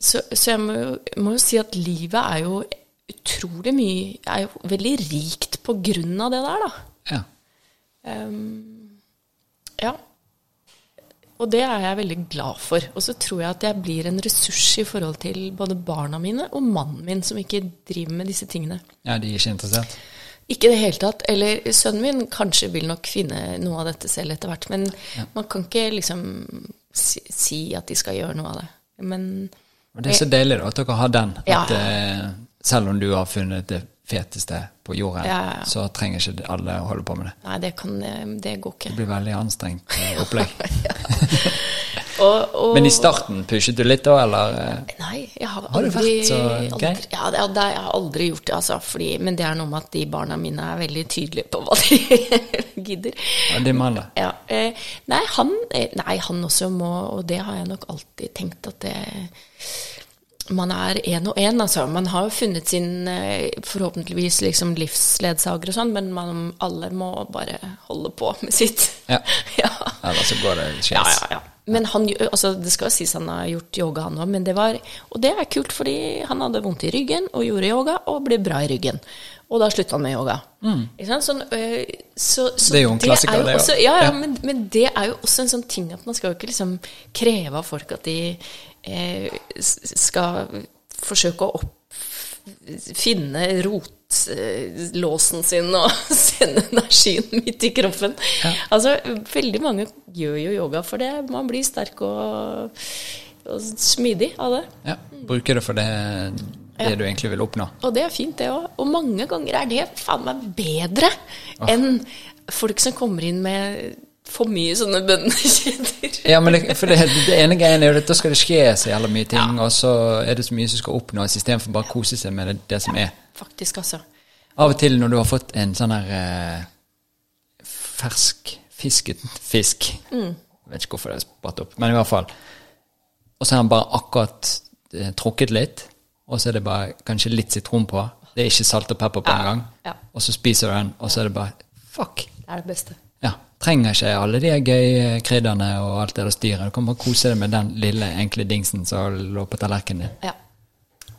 Speaker 2: så, så jeg må, må jo si at livet er jo utrolig mye Er jo veldig rikt på grunn av det der, da.
Speaker 1: Ja.
Speaker 2: Ja. Og det er jeg veldig glad for. Og så tror jeg at jeg blir en ressurs i forhold til både barna mine og mannen min, som ikke driver med disse tingene.
Speaker 1: ja, de er ikke interessert?
Speaker 2: Ikke i det hele tatt. Eller sønnen min kanskje vil nok finne noe av dette selv etter hvert. Men man kan ikke liksom si, si at de skal gjøre noe av det. Men
Speaker 1: Og det er så deilig da, at dere har den.
Speaker 2: Ja.
Speaker 1: At eh, selv om du har funnet det feteste på jorden,
Speaker 2: Ja, ja, ja.
Speaker 1: så trenger ikke alle å holde på med det.
Speaker 2: nei, det, kan, det går ikke.
Speaker 1: Det blir veldig anstrengt eh, opplegg.
Speaker 2: Og, og,
Speaker 1: Men i starten pushet du litt da, eller? eh?
Speaker 2: Nei, jeg har
Speaker 1: Har
Speaker 2: aldri
Speaker 1: vært så
Speaker 2: gøy? ja, det, det, Jeg har aldri gjort det, altså. Fordi, men det er noe med at de barna mine er veldig tydelige på hva de gidder.
Speaker 1: Ja, de maler.
Speaker 2: Ja, eh, nei, han, eh, nei, han også må Og det har jeg nok alltid tenkt at det Man er én og én, altså. Man har jo funnet sin eh, forhåpentligvis liksom livsledsager og sånn, men man, alle må bare holde på med sitt.
Speaker 1: Ja.
Speaker 2: ja.
Speaker 1: Eller så går det
Speaker 2: Ja,
Speaker 1: skjes.
Speaker 2: ja, ja. Men han, altså, det skal jo sies han har gjort yoga, han òg, men det var Og det er kult, fordi han hadde vondt i ryggen og gjorde yoga og ble bra i ryggen. Og da slutta han med yoga. Sant? Sånn, øh, så, så
Speaker 1: Mm. Det er jo en klassiker, det jo.
Speaker 2: også- Ja, ja,
Speaker 1: Ja.
Speaker 2: Men, men det er jo også en sånn ting at man skal jo ikke liksom kreve av folk at de skal forsøke å opp, finne rotlåsen sin og sende energien midt i kroppen. Altså, veldig mange gjør jo yoga for det. Man blir sterk og, og smidig av det.
Speaker 1: Ja, Bruker det for det, det du egentlig vil oppnå.
Speaker 2: Og det er fint, det òg. Og mange ganger er det faen meg bedre enn folk som kommer inn med for mye sånne bønnekjeder.
Speaker 1: Ja, men det, for det, det ene greien er jo at da skal det skje så jævla mye ting, og så er det så mye som skal oppnås, istedenfor bare å kose seg med det, det som er.
Speaker 2: Faktisk, altså.
Speaker 1: Av og til når du har fått en sånn her eh, fersk fisket fisk Jeg vet ikke hvorfor det er spratt opp, men i hvert fall. Og så er han bare akkurat eh, trukket litt, og så er det bare kanskje litt sitron på. Det er ikke salt og pepper på en
Speaker 2: Ja,
Speaker 1: gang.
Speaker 2: ja.
Speaker 1: Og så spiser du den, og så er det bare Fuck!
Speaker 2: Det er det beste.
Speaker 1: Ja, trenger ikke alle de gøye krydderne og alt det der styret. Du kan bare kose deg med den lille, enkle dingsen som lå på tallerkenen din.
Speaker 2: Ja.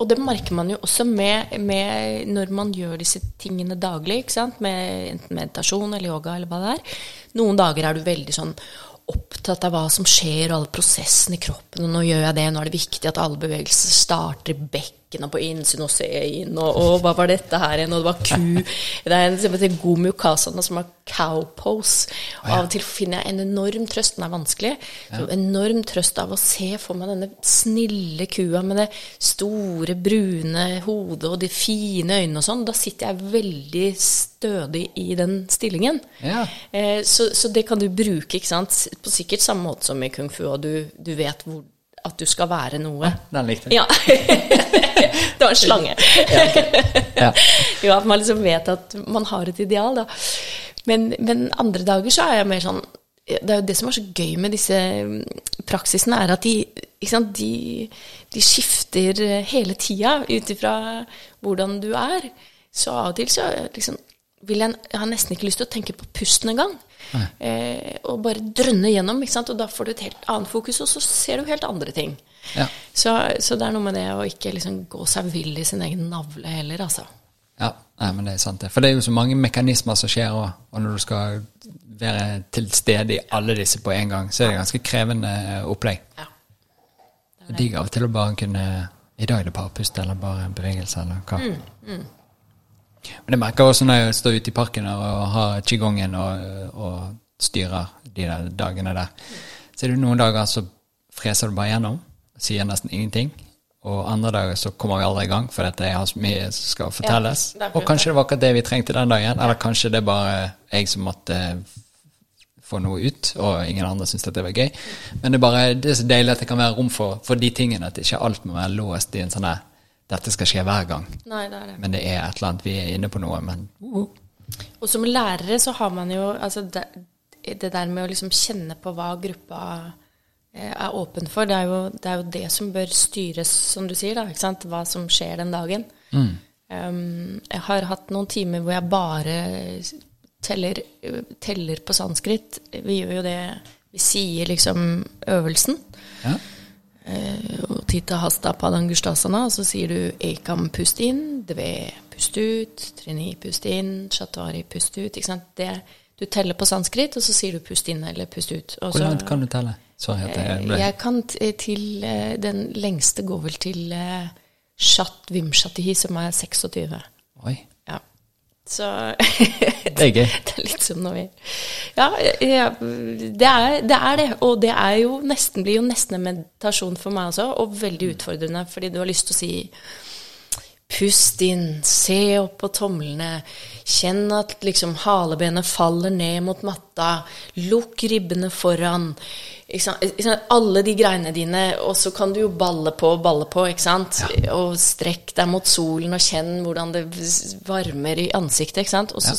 Speaker 2: Og det merker man jo også med, med når man gjør disse tingene daglig, med enten meditasjon eller yoga eller hva det er. Noen dager er du veldig sånn opptatt av hva som skjer, og alle prosessene i kroppen. Og nå gjør jeg det, nå er det viktig at alle bevegelser starter i bekkenet på innsyn og ser inn, og, og hva var dette her igjen, og det var ku. Det er en som heter Gomu Kasana, som har cow pose. Og av og til finner jeg en enorm trøst, den er vanskelig, så enorm trøst av å se for meg denne snille kua med det store, brune hodet og de fine øynene og sånn. Da sitter jeg veldig stødig i den stillingen.
Speaker 1: Ja.
Speaker 2: Eh, så, så det kan du bruke, ikke sant? På sikkert samme måte som i kung fu, og du, du vet hvor, at du skal være noe.
Speaker 1: Den likte jeg.
Speaker 2: Ja. det var en slange.
Speaker 1: Ja.
Speaker 2: jo, at man liksom vet at man har et ideal, da. Men, men andre dager så er jeg mer sånn Det er jo det som er så gøy med disse mm, praksisene, er at de, sant, de, de skifter hele tida ut ifra hvordan du er. Så av og til så liksom vil jeg, jeg har nesten ikke lyst til å tenke på pusten engang. Eh, og bare drønne gjennom, ikke sant? og da får du et helt annet fokus, og så ser du helt andre ting.
Speaker 1: Ja.
Speaker 2: Så, så det er noe med det å ikke liksom gå seg vill i sin egen navle heller, altså.
Speaker 1: Ja, nei, men det er sant det. For det er jo så mange mekanismer som skjer òg, og når du skal være til stede i alle disse på en gang, så er det ganske krevende eh, opplegg.
Speaker 2: Ja.
Speaker 1: Digg av og til å bare kunne I dag er det bare pust, eller bare bevegelse, eller hva.
Speaker 2: Mm,
Speaker 1: Men jeg merker også når jeg står ute i parken og har qigongen og, og styrer de der dagene der, så er det noen dager så freser du bare gjennom, sier nesten ingenting. Og andre dager så kommer vi aldri i gang, for dette jeg har så mye som skal fortelles.
Speaker 2: er
Speaker 1: og kanskje det var akkurat det vi trengte den dagen, eller kanskje det er bare jeg som måtte få noe ut, og ingen andre syntes at det var gøy. Men det er bare det er så deilig at det kan være rom for, for de tingene, at ikke alt må være låst i en sånn her Dette skal skje hver gang.
Speaker 2: Nei, det det.
Speaker 1: Men det er et eller annet, vi er inne på noe, men uh,
Speaker 2: Og som lærere så har man jo altså det, det der med å liksom kjenne på hva gruppa eh, er åpen for, det er, jo, det er jo det som bør styres, som du sier, da, ikke sant? hva som skjer den dagen. Um, jeg har hatt noen timer hvor jeg bare teller, teller på sanskrit. Vi gjør jo det Vi sier liksom øvelsen.
Speaker 1: ja.
Speaker 2: Eh, og titta hasta padangustasana, og så sier du ekam pust inn, dve pust ut, trini pust inn, shatwari pust ut. Ikke sant? Det, du teller på sanskrit, og så sier du pust inn eller pust ut.
Speaker 1: Hvor langt kan du telle? Sorry at jeg
Speaker 2: Eh,
Speaker 1: ble
Speaker 2: Jeg kan t til eh, Den lengste går vel til eh, Shat Vimshatihi, som er 26.
Speaker 1: Oi.
Speaker 2: Så
Speaker 1: det er gøy.
Speaker 2: det er litt som når vi Ja, ja det, er, det er det. Og det jo nesten, blir jo nesten en meditasjon for meg også, og veldig utfordrende, fordi du har lyst til å si Pust inn, se opp på tomlene, kjenn at liksom halebenet faller ned mot matta, lukk ribbene foran. Ikke sant? Alle de greiene dine, og så kan du jo balle på og balle på, ikke sant? Og strekk deg mot solen og kjenn hvordan det varmer i ansiktet, ikke sant? Og så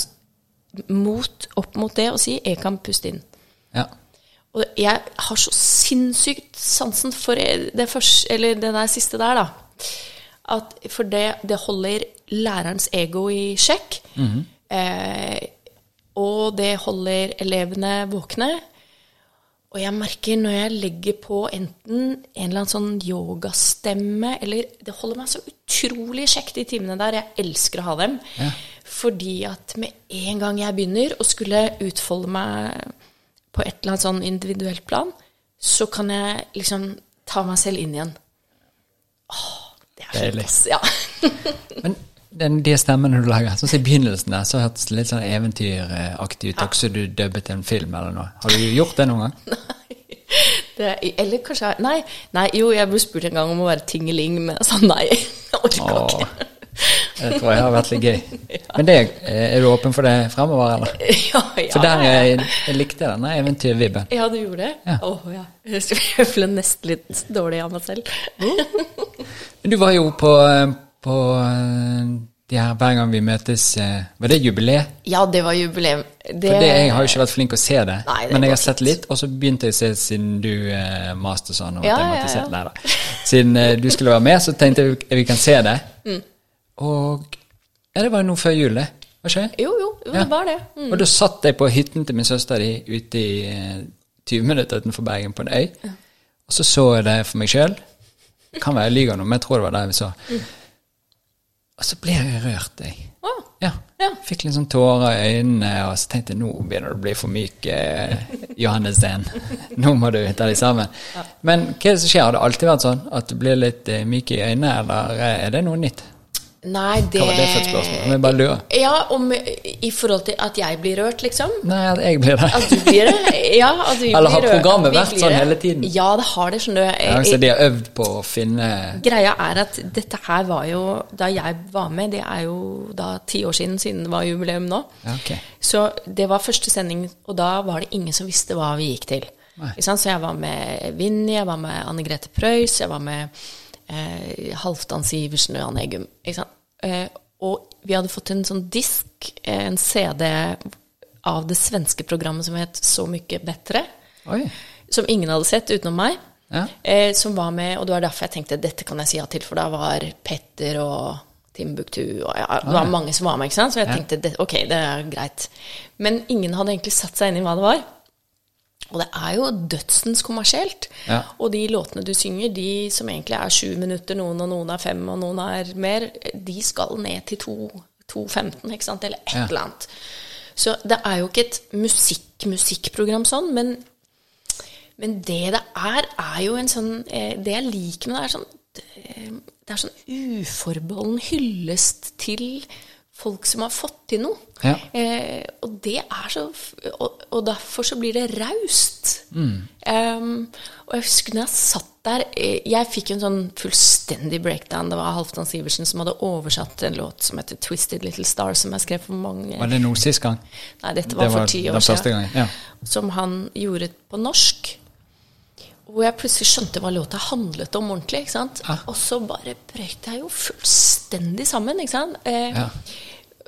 Speaker 2: mot, opp mot det og si 'jeg kan puste inn'.
Speaker 1: Ja.
Speaker 2: Og jeg har så sinnssykt sansen for det, første, eller det der siste der, da. At for det, det holder lærerens ego i sjekk. eh, og det holder elevene våkne. Og jeg merker når jeg legger på enten en eller annen sånn yogastemme eller Det holder meg så utrolig kjekt de timene der. Jeg elsker å ha dem.
Speaker 1: Ja.
Speaker 2: Fordi at med en gang jeg begynner å skulle utfolde meg på et eller annet sånn individuelt plan, så kan jeg liksom ta meg selv inn igjen. Åh,
Speaker 1: Deilig.
Speaker 2: Ja.
Speaker 1: Men den, de stemmene du lager, sånn som i begynnelsen der, så hørtes det litt sånn eventyraktig ut, også du dubbet en film eller noe. Har du gjort det noen gang?
Speaker 2: Det, eller kanskje Nei, nei, jo, jeg ble spurt en gang om å være tingeling, men jeg sa nei. Jeg orka ikke.
Speaker 1: Det tror jeg har vært litt gøy. Men det, er du åpen for det fremover, eller?
Speaker 2: Ja, ja.
Speaker 1: For der jeg, jeg likte denne eventyrvibben.
Speaker 2: Ja, du gjorde det?
Speaker 1: Ja.
Speaker 2: Åh, ja. Jeg ble nesten litt dårlig av meg selv.
Speaker 1: Men du var jo på, på de her hver gang vi møtes eh, Var det jubileet?
Speaker 2: Ja, det var jubileum. Det,
Speaker 1: For det, jeg har jo ikke vært flink å se det,
Speaker 2: Nei, det
Speaker 1: men jeg har sett litt, og så begynte jeg å se siden du eh, maste sånn om
Speaker 2: Ja,
Speaker 1: at jeg
Speaker 2: ja,
Speaker 1: måtte
Speaker 2: ja.
Speaker 1: Siden eh, du skulle være med, så tenkte jeg vi kan se det.
Speaker 2: Mm.
Speaker 1: Og ja, det var nå før jul, det. Var ikke det?
Speaker 2: Jo, jo, jo
Speaker 1: Ja.
Speaker 2: det var det. Mm.
Speaker 1: Og da satt jeg på hytten til min søster ute i eh, 20 minutter utenfor Bergen på en øy. Og så så jeg det for meg sjøl. Kan være jeg lyver nå, men jeg tror det var det vi så.
Speaker 2: Mm.
Speaker 1: Og så ble jeg rørt, jeg.
Speaker 2: Åh,
Speaker 1: Ja.
Speaker 2: Ja.
Speaker 1: Fikk litt sånn tårer i øynene, og så tenkte jeg nå begynner det å bli for myk, eh, Johannes Steen. Nå må du ta deg sammen. Men hva er det som skjer? Har det alltid vært sånn at du blir litt eh, myk i øynene, eller eh, er det noe nytt?
Speaker 2: Nei, det
Speaker 1: Hva var det for et spørsmål? Jeg bare lurer.
Speaker 2: Ja, om i forhold til at jeg blir rørt, liksom?
Speaker 1: Nei, at jeg blir det.
Speaker 2: At du blir det? Ja, at vi
Speaker 1: Eller har
Speaker 2: blir rørt.
Speaker 1: programmet vært sånn hele tiden?
Speaker 2: Ja, det har det, skjønner du.
Speaker 1: Ja, så de har øvd på å finne
Speaker 2: Greia er at dette her var jo Da jeg var med, det er jo da ti år siden, siden det var jubileum nå.
Speaker 1: Ja, ok.
Speaker 2: Så det var første sending, og da var det ingen som visste hva vi gikk til. Så jeg var med Vinni, jeg var med Anne Grete Preus, jeg var med eh, Halvdan Sivertsen og Jan Eggum. Eh, og vi hadde fått en sånn disk, eh, en CD av det svenske programmet som het Så mye bedre.
Speaker 1: Oi.
Speaker 2: Som ingen hadde sett utenom meg.
Speaker 1: Ja.
Speaker 2: Eh, som var med, og det var derfor jeg tenkte dette kan jeg si ja til, for da var Petter og Timbuktu og ja, Det var mange som var med, ikke sant? så jeg tenkte det, ok, det er greit. Men ingen hadde egentlig satt seg inn i hva det var. Og det er jo dødsens kommersielt.
Speaker 1: Ja.
Speaker 2: Og de låtene du synger, de som egentlig er sju minutter, noen og noen er fem, og noen er mer, de skal ned til 2.15, ikke sant, eller et
Speaker 1: Ja.
Speaker 2: eller annet. Så det er jo ikke et musikk-musikkprogram sånn, men men det det er, er jo en sånn eh, Det jeg liker med det, er sånn det- Det er sånn uforbeholden hyllest til folk som har fått til noe.
Speaker 1: Ja.
Speaker 2: Eh, og det er så og, og derfor så blir det raust. Em, og jeg husker når jeg satt der eh, Jeg fikk jo en sånn fullstendig breakdown. Det var Halvdan Sivertsen som hadde oversatt en låt som heter 'Twisted Little Star', som jeg skrev for mange
Speaker 1: Var det nå sist gang?
Speaker 2: Nei, dette var,
Speaker 1: Det
Speaker 2: for ti år siden.
Speaker 1: ja.
Speaker 2: Som han gjorde på norsk. Hvor jeg plutselig skjønte hva låta handlet om ordentlig. ikke sant?
Speaker 1: Ja.
Speaker 2: Og så bare brøt jeg jo fullstendig sammen. ikke sant? Eh,
Speaker 1: Ja.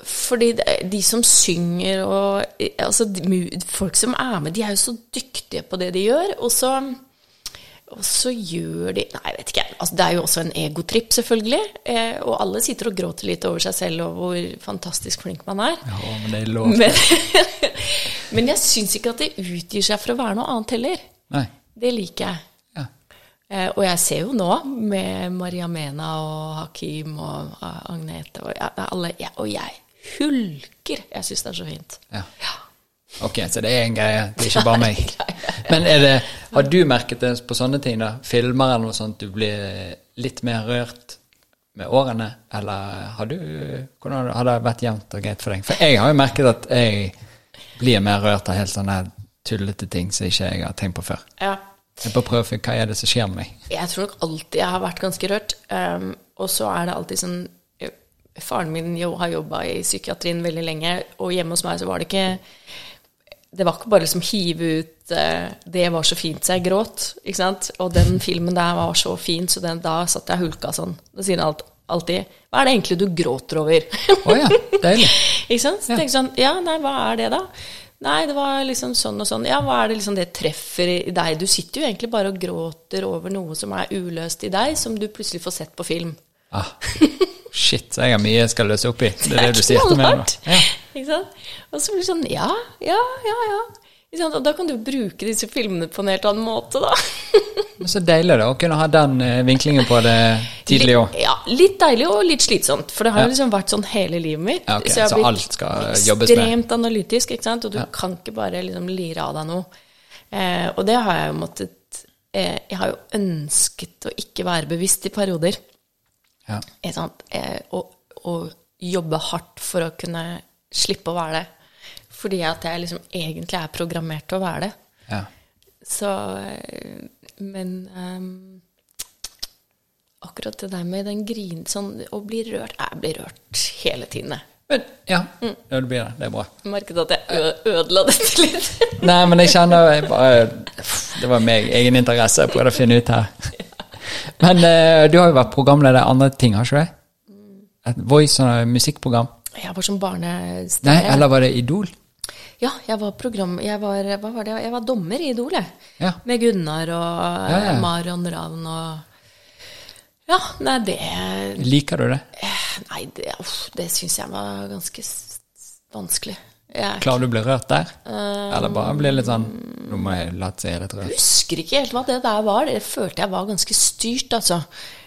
Speaker 2: Fordi de, de som synger og eh, altså, de Folk som er med, de er jo så dyktige på det de gjør. Og så, og så gjør de Nei, jeg vet ikke. Altså, det er jo også en egotripp, selvfølgelig. Eh, og alle sitter og gråter litt over seg selv og hvor fantastisk flink man er.
Speaker 1: Ja, men det er lov.
Speaker 2: Men, men jeg syns ikke at det utgir seg for å være noe annet heller.
Speaker 1: Nei.
Speaker 2: Det liker jeg.
Speaker 1: Ja.
Speaker 2: Eh, og jeg ser jo nå med Maria Mena og Hakim og eh, Agnete og, ja, alle, ja, og jeg hulker. Jeg syns det er så fint.
Speaker 1: ja. Ok, så det er en greie. Det er ikke bare meg. Men det, har du merket det på sånne ting, da? Filmer eller noe sånt, du blir litt mer rørt med årene? Eller har du Hvordan har det- vært jevnt og greit for deg? For jeg har jo merket at jeg blir mer rørt av helt sånne tullete ting som ikke jeg har tenkt på før.
Speaker 2: Ja.
Speaker 1: Jeg bare prøver finne hva er det som skjer med meg.
Speaker 2: Jeg tror nok alltid jeg har vært ganske rørt. Um, og så er det alltid sånn eh, Faren min jo har jobba i psykiatrien veldig lenge, og hjemme hos meg så var det ikke Det var ikke bare liksom hive ut uh, 'Det var så fint så jeg gråt', ikke sant? Og den filmen der var så fin, så den, da satt jeg hulka sånn. Da sier han alt, alltid 'Hva er det egentlig du gråter over?'
Speaker 1: Å ja, deilig.
Speaker 2: Ikke sant? Så tenker jeg sånn, ja, nei, hva er det da? Nei, det var liksom sånn og sånn. Ja, hva er det liksom det treffer i deg? Du sitter jo egentlig bare og gråter over noe som er uløst i deg, som du plutselig får sett på film.
Speaker 1: Ah, shit, så jeg har mye jeg skal løse opp i. Det er det du sier til meg nå. Ja.
Speaker 2: Ikke sant? Og så blir det sånn, ja, ja, ja, ja. Og da kan du bruke disse filmene på en helt annen måte, da.
Speaker 1: Men så deilig da, å kunne ha den eh, vinklingen på det tidlig òg.
Speaker 2: Ja, litt deilig og litt slitsomt, for det har
Speaker 1: Ja.
Speaker 2: jo liksom vært sånn hele livet mitt.
Speaker 1: Ja, ok,
Speaker 2: jeg har
Speaker 1: så
Speaker 2: blitt. Ekstremt analytisk, ikke sant, og du
Speaker 1: Ja.
Speaker 2: kan ikke bare liksom lire av deg noe. Eh, og det har jeg jo måttet eh, Jeg har jo ønsket å ikke være bevisst i perioder.
Speaker 1: Ja.
Speaker 2: Ikke sant? Eh, og, og jobbe hardt for å kunne slippe å være det. Fordi at jeg liksom egentlig er programmert til å være det.
Speaker 1: Ja.
Speaker 2: Så Men um, akkurat det der med den grin sånn å bli rørt Jeg blir rørt hele tiden, jeg.
Speaker 1: Men, ja, mm. ja, det blir det. Det er bra.
Speaker 2: Jeg merket at jeg ødela dette litt.
Speaker 1: Nei, men jeg kjenner jeg bare, Det var meg, egen interesse. Jeg prøvde å finne ut her. Men uh, du har jo vært programleder i andre ting, har ikke du? Et voice- og musikkprogram?
Speaker 2: Jeg var som barnestemme.
Speaker 1: Nei, eller var det Idol?
Speaker 2: Ja, jeg var program... Jeg var, hva var det? Jeg var dommer i Idol, jeg.
Speaker 1: Ja.
Speaker 2: Med Gunnar og ja, ja. Marion Ravn og Ja, nei, det
Speaker 1: Liker du det?
Speaker 2: Nei, det, det syns jeg var ganske vanskelig.
Speaker 1: Jeg, Klarer du å bli rørt der? Um, Eller bare bli litt sånn Nå må jeg la seg.
Speaker 2: Jeg husker ikke helt hva det der var. Det følte jeg var ganske styrt, altså.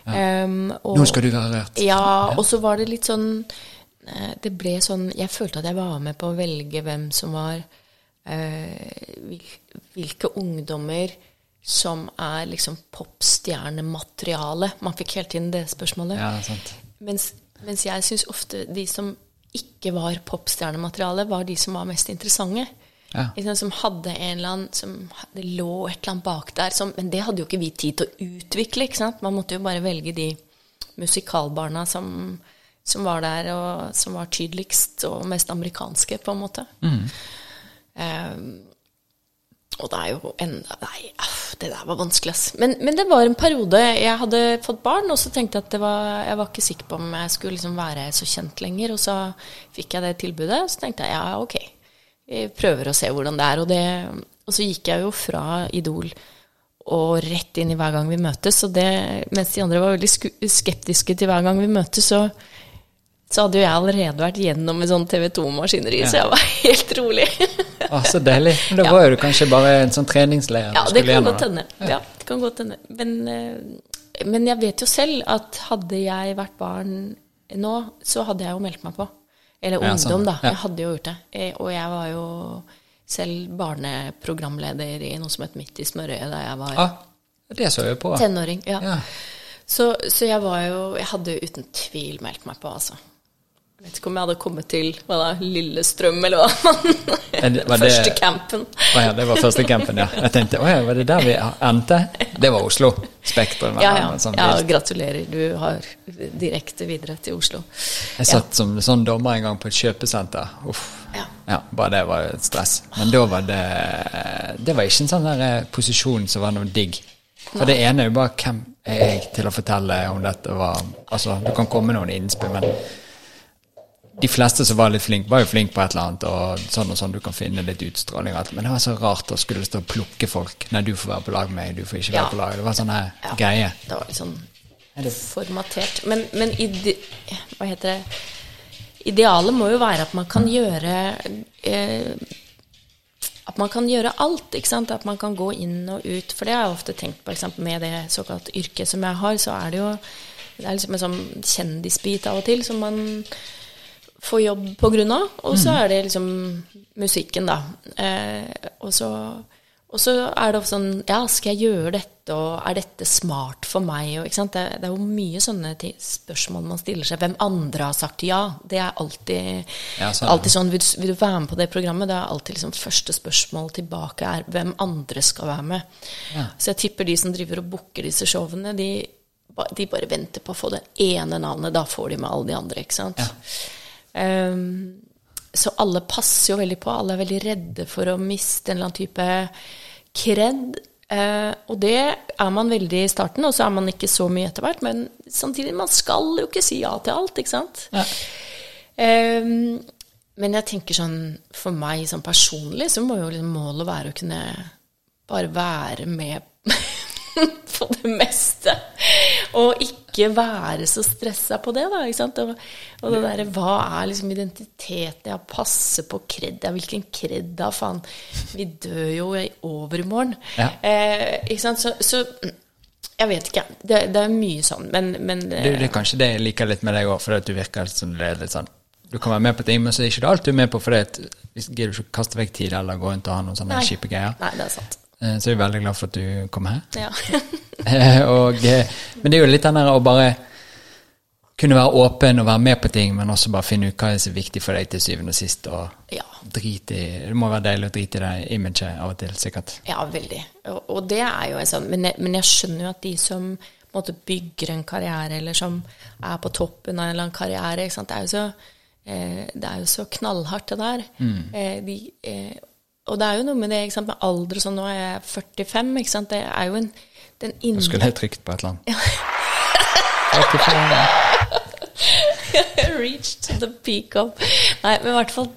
Speaker 1: Ja. Um, og, Nå skal du være rørt.
Speaker 2: Ja, og så var det litt sånn eh, Det ble sånn Jeg følte at jeg var med på å velge hvem som var uh, Hvilke ungdommer som er liksom popstjernemateriale. Man fikk hele tiden det spørsmålet.
Speaker 1: Ja, sant.
Speaker 2: Mens, mens jeg syns ofte de som ikke var popstjernemateriale, var de som var mest interessante. Ja. Som hadde en eller annen som, Det lå et eller annet bak der. Som, men det hadde jo ikke vi tid til å utvikle. Man måtte jo bare velge de musikalbarna som, som var der, og som var tydeligst og mest amerikanske, på en måte. Mm. Um, og det er jo enda Nei, det der var vanskelig, ass. Men, men, det var en periode jeg hadde fått barn, og så tenkte jeg at var, jeg var ikke sikker på om jeg skulle liksom være så kjent lenger. Og så fikk jeg det tilbudet, og så tenkte jeg ja, ok, vi prøver å se hvordan det er. Og, det, og så gikk jeg jo fra Idol og rett inn i Hver gang vi møtes. Og det, mens de andre var veldig skeptiske til Hver gang vi møtes, så så hadde jo jeg allerede vært gjennom en sånn TV 2-maskineri, ja. så jeg var helt rolig.
Speaker 1: Å, så deilig. Men da ja. var jo du kanskje bare en sånn treningsleir?
Speaker 2: Ja, det kan gjennom? hende. Ja. det kan godt hende. Men, eh, men, jeg vet jo selv at hadde jeg vært barn nå, så hadde jeg jo meldt meg på. Eller ungdom, sånn. da. Jeg hadde jo gjort det. Eh, og jeg var jo selv barneprogramleder i noe som het Midt i smørøyet da jeg var
Speaker 1: ah, det så jeg på.
Speaker 2: tenåring. ja. Så, så, jeg var jo Jeg hadde jo uten tvil meldt meg på, altså. Jeg vet ikke om jeg hadde kommet til hva da, Lillestrøm, eller hva. første campen.
Speaker 1: Å ja, det var første campen, ja. Jeg tenkte å ja, var det der vi endte? Det var Oslo. Spektrum.
Speaker 2: Ja, ja. Sånn ja, gratulerer. Du har direkte videre til Oslo.
Speaker 1: Jeg satt ja. som sånn dommer en gang på et kjøpesenter. Uff. Ja. ja. Bare det var et stress. Men da var det Det var ikke en sånn der eh, posisjon som var noe digg. For det ene er jo bare hvem er jeg til å fortelle om dette var Altså, du kan komme noen innspill, men de fleste som var litt flinke, var jo flinke på et eller annet, og sånn og sånn, du kan finne litt utstråling og alt. Men det var så rart å skulle stå og plukke folk. Nei, du får være på lag med meg, du får ikke være på lag. Det var sånn her ja. greie.
Speaker 2: Det var litt sånn formatert. Men, men ide, hva heter det Idealet må jo være at man kan gjøre eh, At man kan gjøre alt, ikke sant. At man kan gå inn og ut. For det har jeg ofte tenkt på, eksempel, med det såkalt yrket som jeg har, så er det jo det er liksom en sånn kjendisbit av og til som man få jobb på grunn av. Og så mm. er det liksom musikken, da. Eh, og, så, og, så, er det sånn Ja, skal jeg gjøre dette, og er dette smart for meg? Og, det, det, er jo mye sånne spørsmål man stiller seg. Hvem andre har sagt ja? Det er alltid, ja, sånn. alltid sånn vil, vil, du være med på det programmet? Det er alltid liksom første spørsmål tilbake er hvem andre skal være med. Ja. Så jeg tipper de som driver og booker disse showene, de, de bare venter på å få det ene navnet. Da får de med alle de andre, ikke sant. Ja. Um, så alle passer jo veldig på. Alle er veldig redde for å miste en eller annen type kred. Uh, og det er man veldig i starten, og så er man ikke så mye etter hvert. Men samtidig, man skal jo ikke si ja til alt, ikke sant? Ja. Um, men jeg tenker sånn for meg sånn personlig så må jo liksom målet være å kunne bare være med på det meste. Og ikke være så stressa på det, da. ikke sant? Og, og det derre Hva er liksom identiteten? Ja, passe på kred. Ja, hvilken kred da, faen? Vi dør jo i overmorgen. Ja. Eh, ikke sant? Så, så, jeg vet ikke. Det, det er mye sånn, men, men
Speaker 1: det, det, er kanskje det jeg liker litt med deg òg, for at du virker som det er litt sånn du kan være med på ting, men så er ikke det alt du er med på fordi at gidder du ikke kaste vekk tid eller gå rundt og ha noen sånne kjipe greier.
Speaker 2: Nei, det er sant.
Speaker 1: Eh, så jeg er veldig glad for at du kom her.
Speaker 2: Ja.
Speaker 1: Eh, og, eh, men det er jo litt den der å bare kunne være åpen og være med på ting, men også bare finne ut hva er er viktig for deg til syvende og sist. Og
Speaker 2: Ja.
Speaker 1: drite i Det må være deilig å drite i det imaget av og til, sikkert.
Speaker 2: Ja, veldig. Og, og det er jo en sånn men jeg, men jeg skjønner jo at de som måte bygger en karriere, eller som er på toppen av en eller annen karriere? Det, er så, eh, det er jo så knallhardt, det der. Eh, de, eh, og det er jo noe med det ikke sant? med alder og sånn. Nå er jeg 45, ikke sant. Det er jo en den
Speaker 1: Da
Speaker 2: Jeg
Speaker 1: skulle jeg trykt på et eller annet.
Speaker 2: Reach reached the peak of Nei, men i hvert fall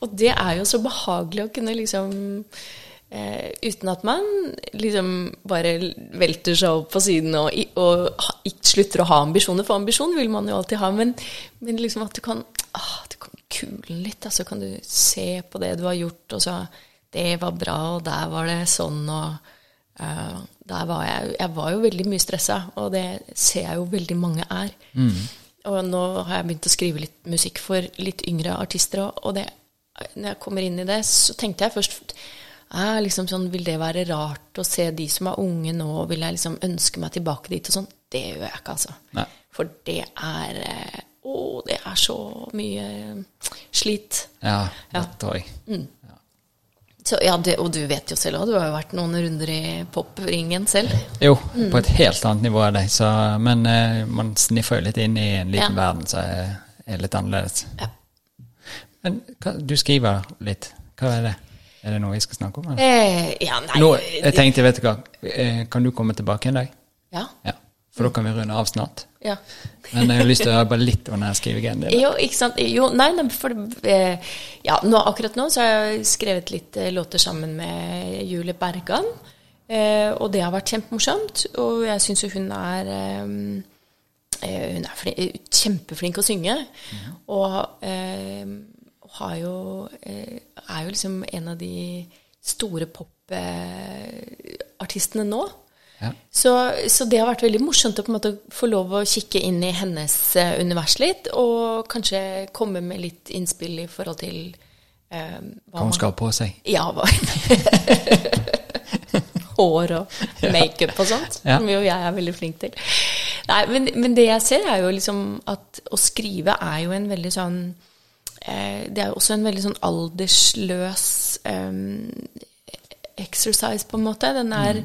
Speaker 2: Og det er jo så behagelig å kunne liksom eh, Uten at man liksom bare velter seg opp på siden og, og ikke slutter å ha ambisjoner, for ambisjon vil man jo alltid ha, men, men liksom at du kan ah, Du kan kule den litt, altså kan du se på det du har gjort, og så Det var bra, og der var det sånn, og Uh, der var jeg Jeg var jo veldig mye stressa, og det ser jeg jo veldig mange er. Og nå har jeg begynt å skrive litt musikk for litt yngre artister òg, og det, når jeg kommer inn i det, så tenkte jeg først eh, liksom sånn, Vil det være rart å se de som er unge nå, vil jeg liksom ønske meg tilbake dit og sånn? Det gjør jeg ikke, altså.
Speaker 1: Nei.
Speaker 2: For det er eh, Å, det er så mye slit.
Speaker 1: Ja, det tror jeg.
Speaker 2: Så, ja, det, og du vet jo selv òg, du har jo vært noen runder i popringen selv.
Speaker 1: Jo,
Speaker 2: Mm.
Speaker 1: på et helt annet nivå deg, så, men eh, man sniffer jo litt inn i en liten
Speaker 2: Ja.
Speaker 1: verden som er, er litt annerledes.
Speaker 2: Ja.
Speaker 1: Men hva, du skriver litt. Hva er det? Er det noe vi skal snakke om? Eller?
Speaker 2: Eh, ja, nei
Speaker 1: Nå, jeg tenkte, vet du hva, eh, kan du komme tilbake en dag?
Speaker 2: Ja.
Speaker 1: Ja. For da kan vi runde av snart.
Speaker 2: ja.
Speaker 1: Men jeg har lyst til å høre bare litt om den skrivegreien din.
Speaker 2: Jo, ikke sant. Jo, nei, nei for eh, Ja, nå, akkurat nå så har jeg skrevet litt eh, låter sammen med Julie Bergan. Eh, og det har vært kjempemorsomt. Og jeg syns jo hun er eh, eh, Hun er fli- kjempeflink å synge. Og eh, har jo Er jo liksom en av de store popartistene nå.
Speaker 1: Ja.
Speaker 2: Så, så det har vært veldig morsomt å på en måte få lov å kikke inn i hennes eh, univers litt, og kanskje komme med litt innspill i forhold til eh, hva
Speaker 1: Hva hun skal ha på seg.
Speaker 2: Ja, hva Hår og makeup og sånt,
Speaker 1: Ja.
Speaker 2: som jo jeg er veldig flink til. Nei, men, men det jeg ser, er jo liksom at å skrive er jo en veldig sånn eh, Det er jo også en veldig sånn aldersløs eh, exercise, på en måte. Den er,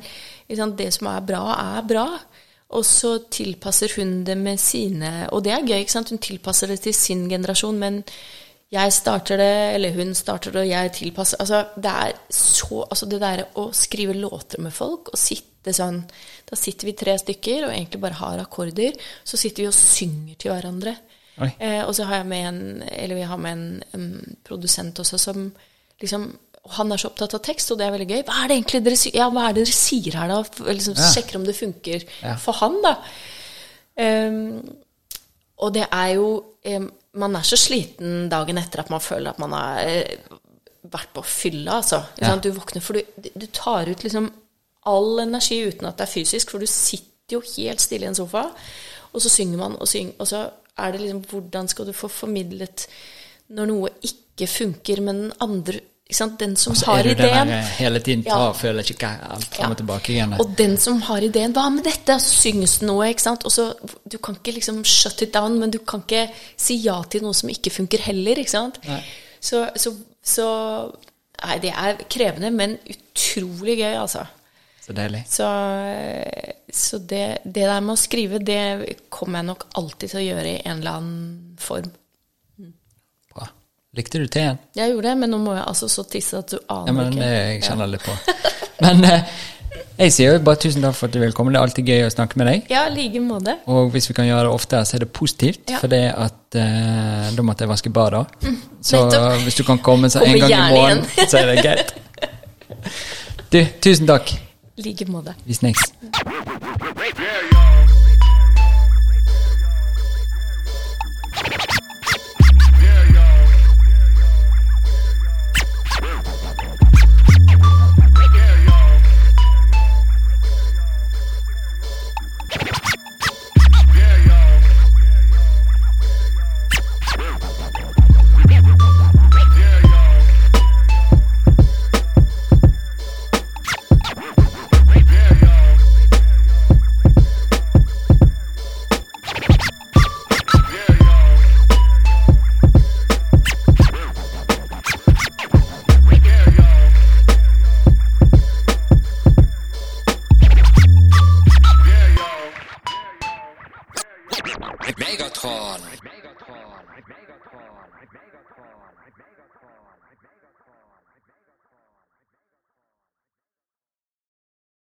Speaker 2: sant, det som er bra, er bra. Og så tilpasser hun det med sine Og det er gøy, ikke sant? Hun tilpasser det til sin generasjon, men jeg starter det, eller hun starter det, og jeg tilpasser Altså, det er så Altså, det derre å skrive låter med folk, og sitte sånn Da sitter vi tre stykker og egentlig bare har akkorder, så sitter vi og synger til hverandre. Eh, og så har jeg med en Eller vi har med en, en produsent også som liksom han er så opptatt av tekst, og det er veldig gøy. Hva er det egentlig dere, ja, er det dere sier her, da? Liksom,
Speaker 1: Ja.
Speaker 2: Sjekker om det funker
Speaker 1: Ja.
Speaker 2: for han, da. Um, og det er jo um, Man er så sliten dagen etter at man føler at man har uh, vært på fylla, altså. Du våkner, for du, du tar ut liksom all energi uten at det er fysisk, for du sitter jo helt stille i en sofa, og så synger man og synger, og så er det liksom Hvordan skal du få formidlet når noe ikke funker, men den andre? Den som
Speaker 1: Så
Speaker 2: har
Speaker 1: du
Speaker 2: ideen
Speaker 1: der hele tiden tar og føler ikke alt fram og tilbake igjen.
Speaker 2: og den som har ideen Hva med dette? Så synges det noe, ikke sant? Og så, du kan ikke liksom shut it down, men du kan ikke si ja til noe som ikke funker heller, ikke sant? Så, så, så Nei, det er krevende, men utrolig gøy, altså.
Speaker 1: Så deilig.
Speaker 2: Så, så det, det der med å skrive, det kommer jeg nok alltid til å gjøre i en eller annen form.
Speaker 1: Likte du teen?
Speaker 2: Jeg gjorde det, men nå må jeg altså så tisse at du aner
Speaker 1: Ja, men
Speaker 2: ikke.
Speaker 1: det jeg kjenner litt på. Men eh, jeg sier jo bare tusen takk for at du vil komme. Det er alltid gøy å snakke med deg.
Speaker 2: Ja, like måte.
Speaker 1: Og hvis vi kan gjøre det oftere, så er det positivt.
Speaker 2: Ja.
Speaker 1: For det at eh, da måtte jeg vaske badet. Så
Speaker 2: nettopp.
Speaker 1: hvis du kan komme så en gang i
Speaker 2: morgen,
Speaker 1: så er det greit. Du, tusen takk.
Speaker 2: I like måte.
Speaker 1: Vi snakkes.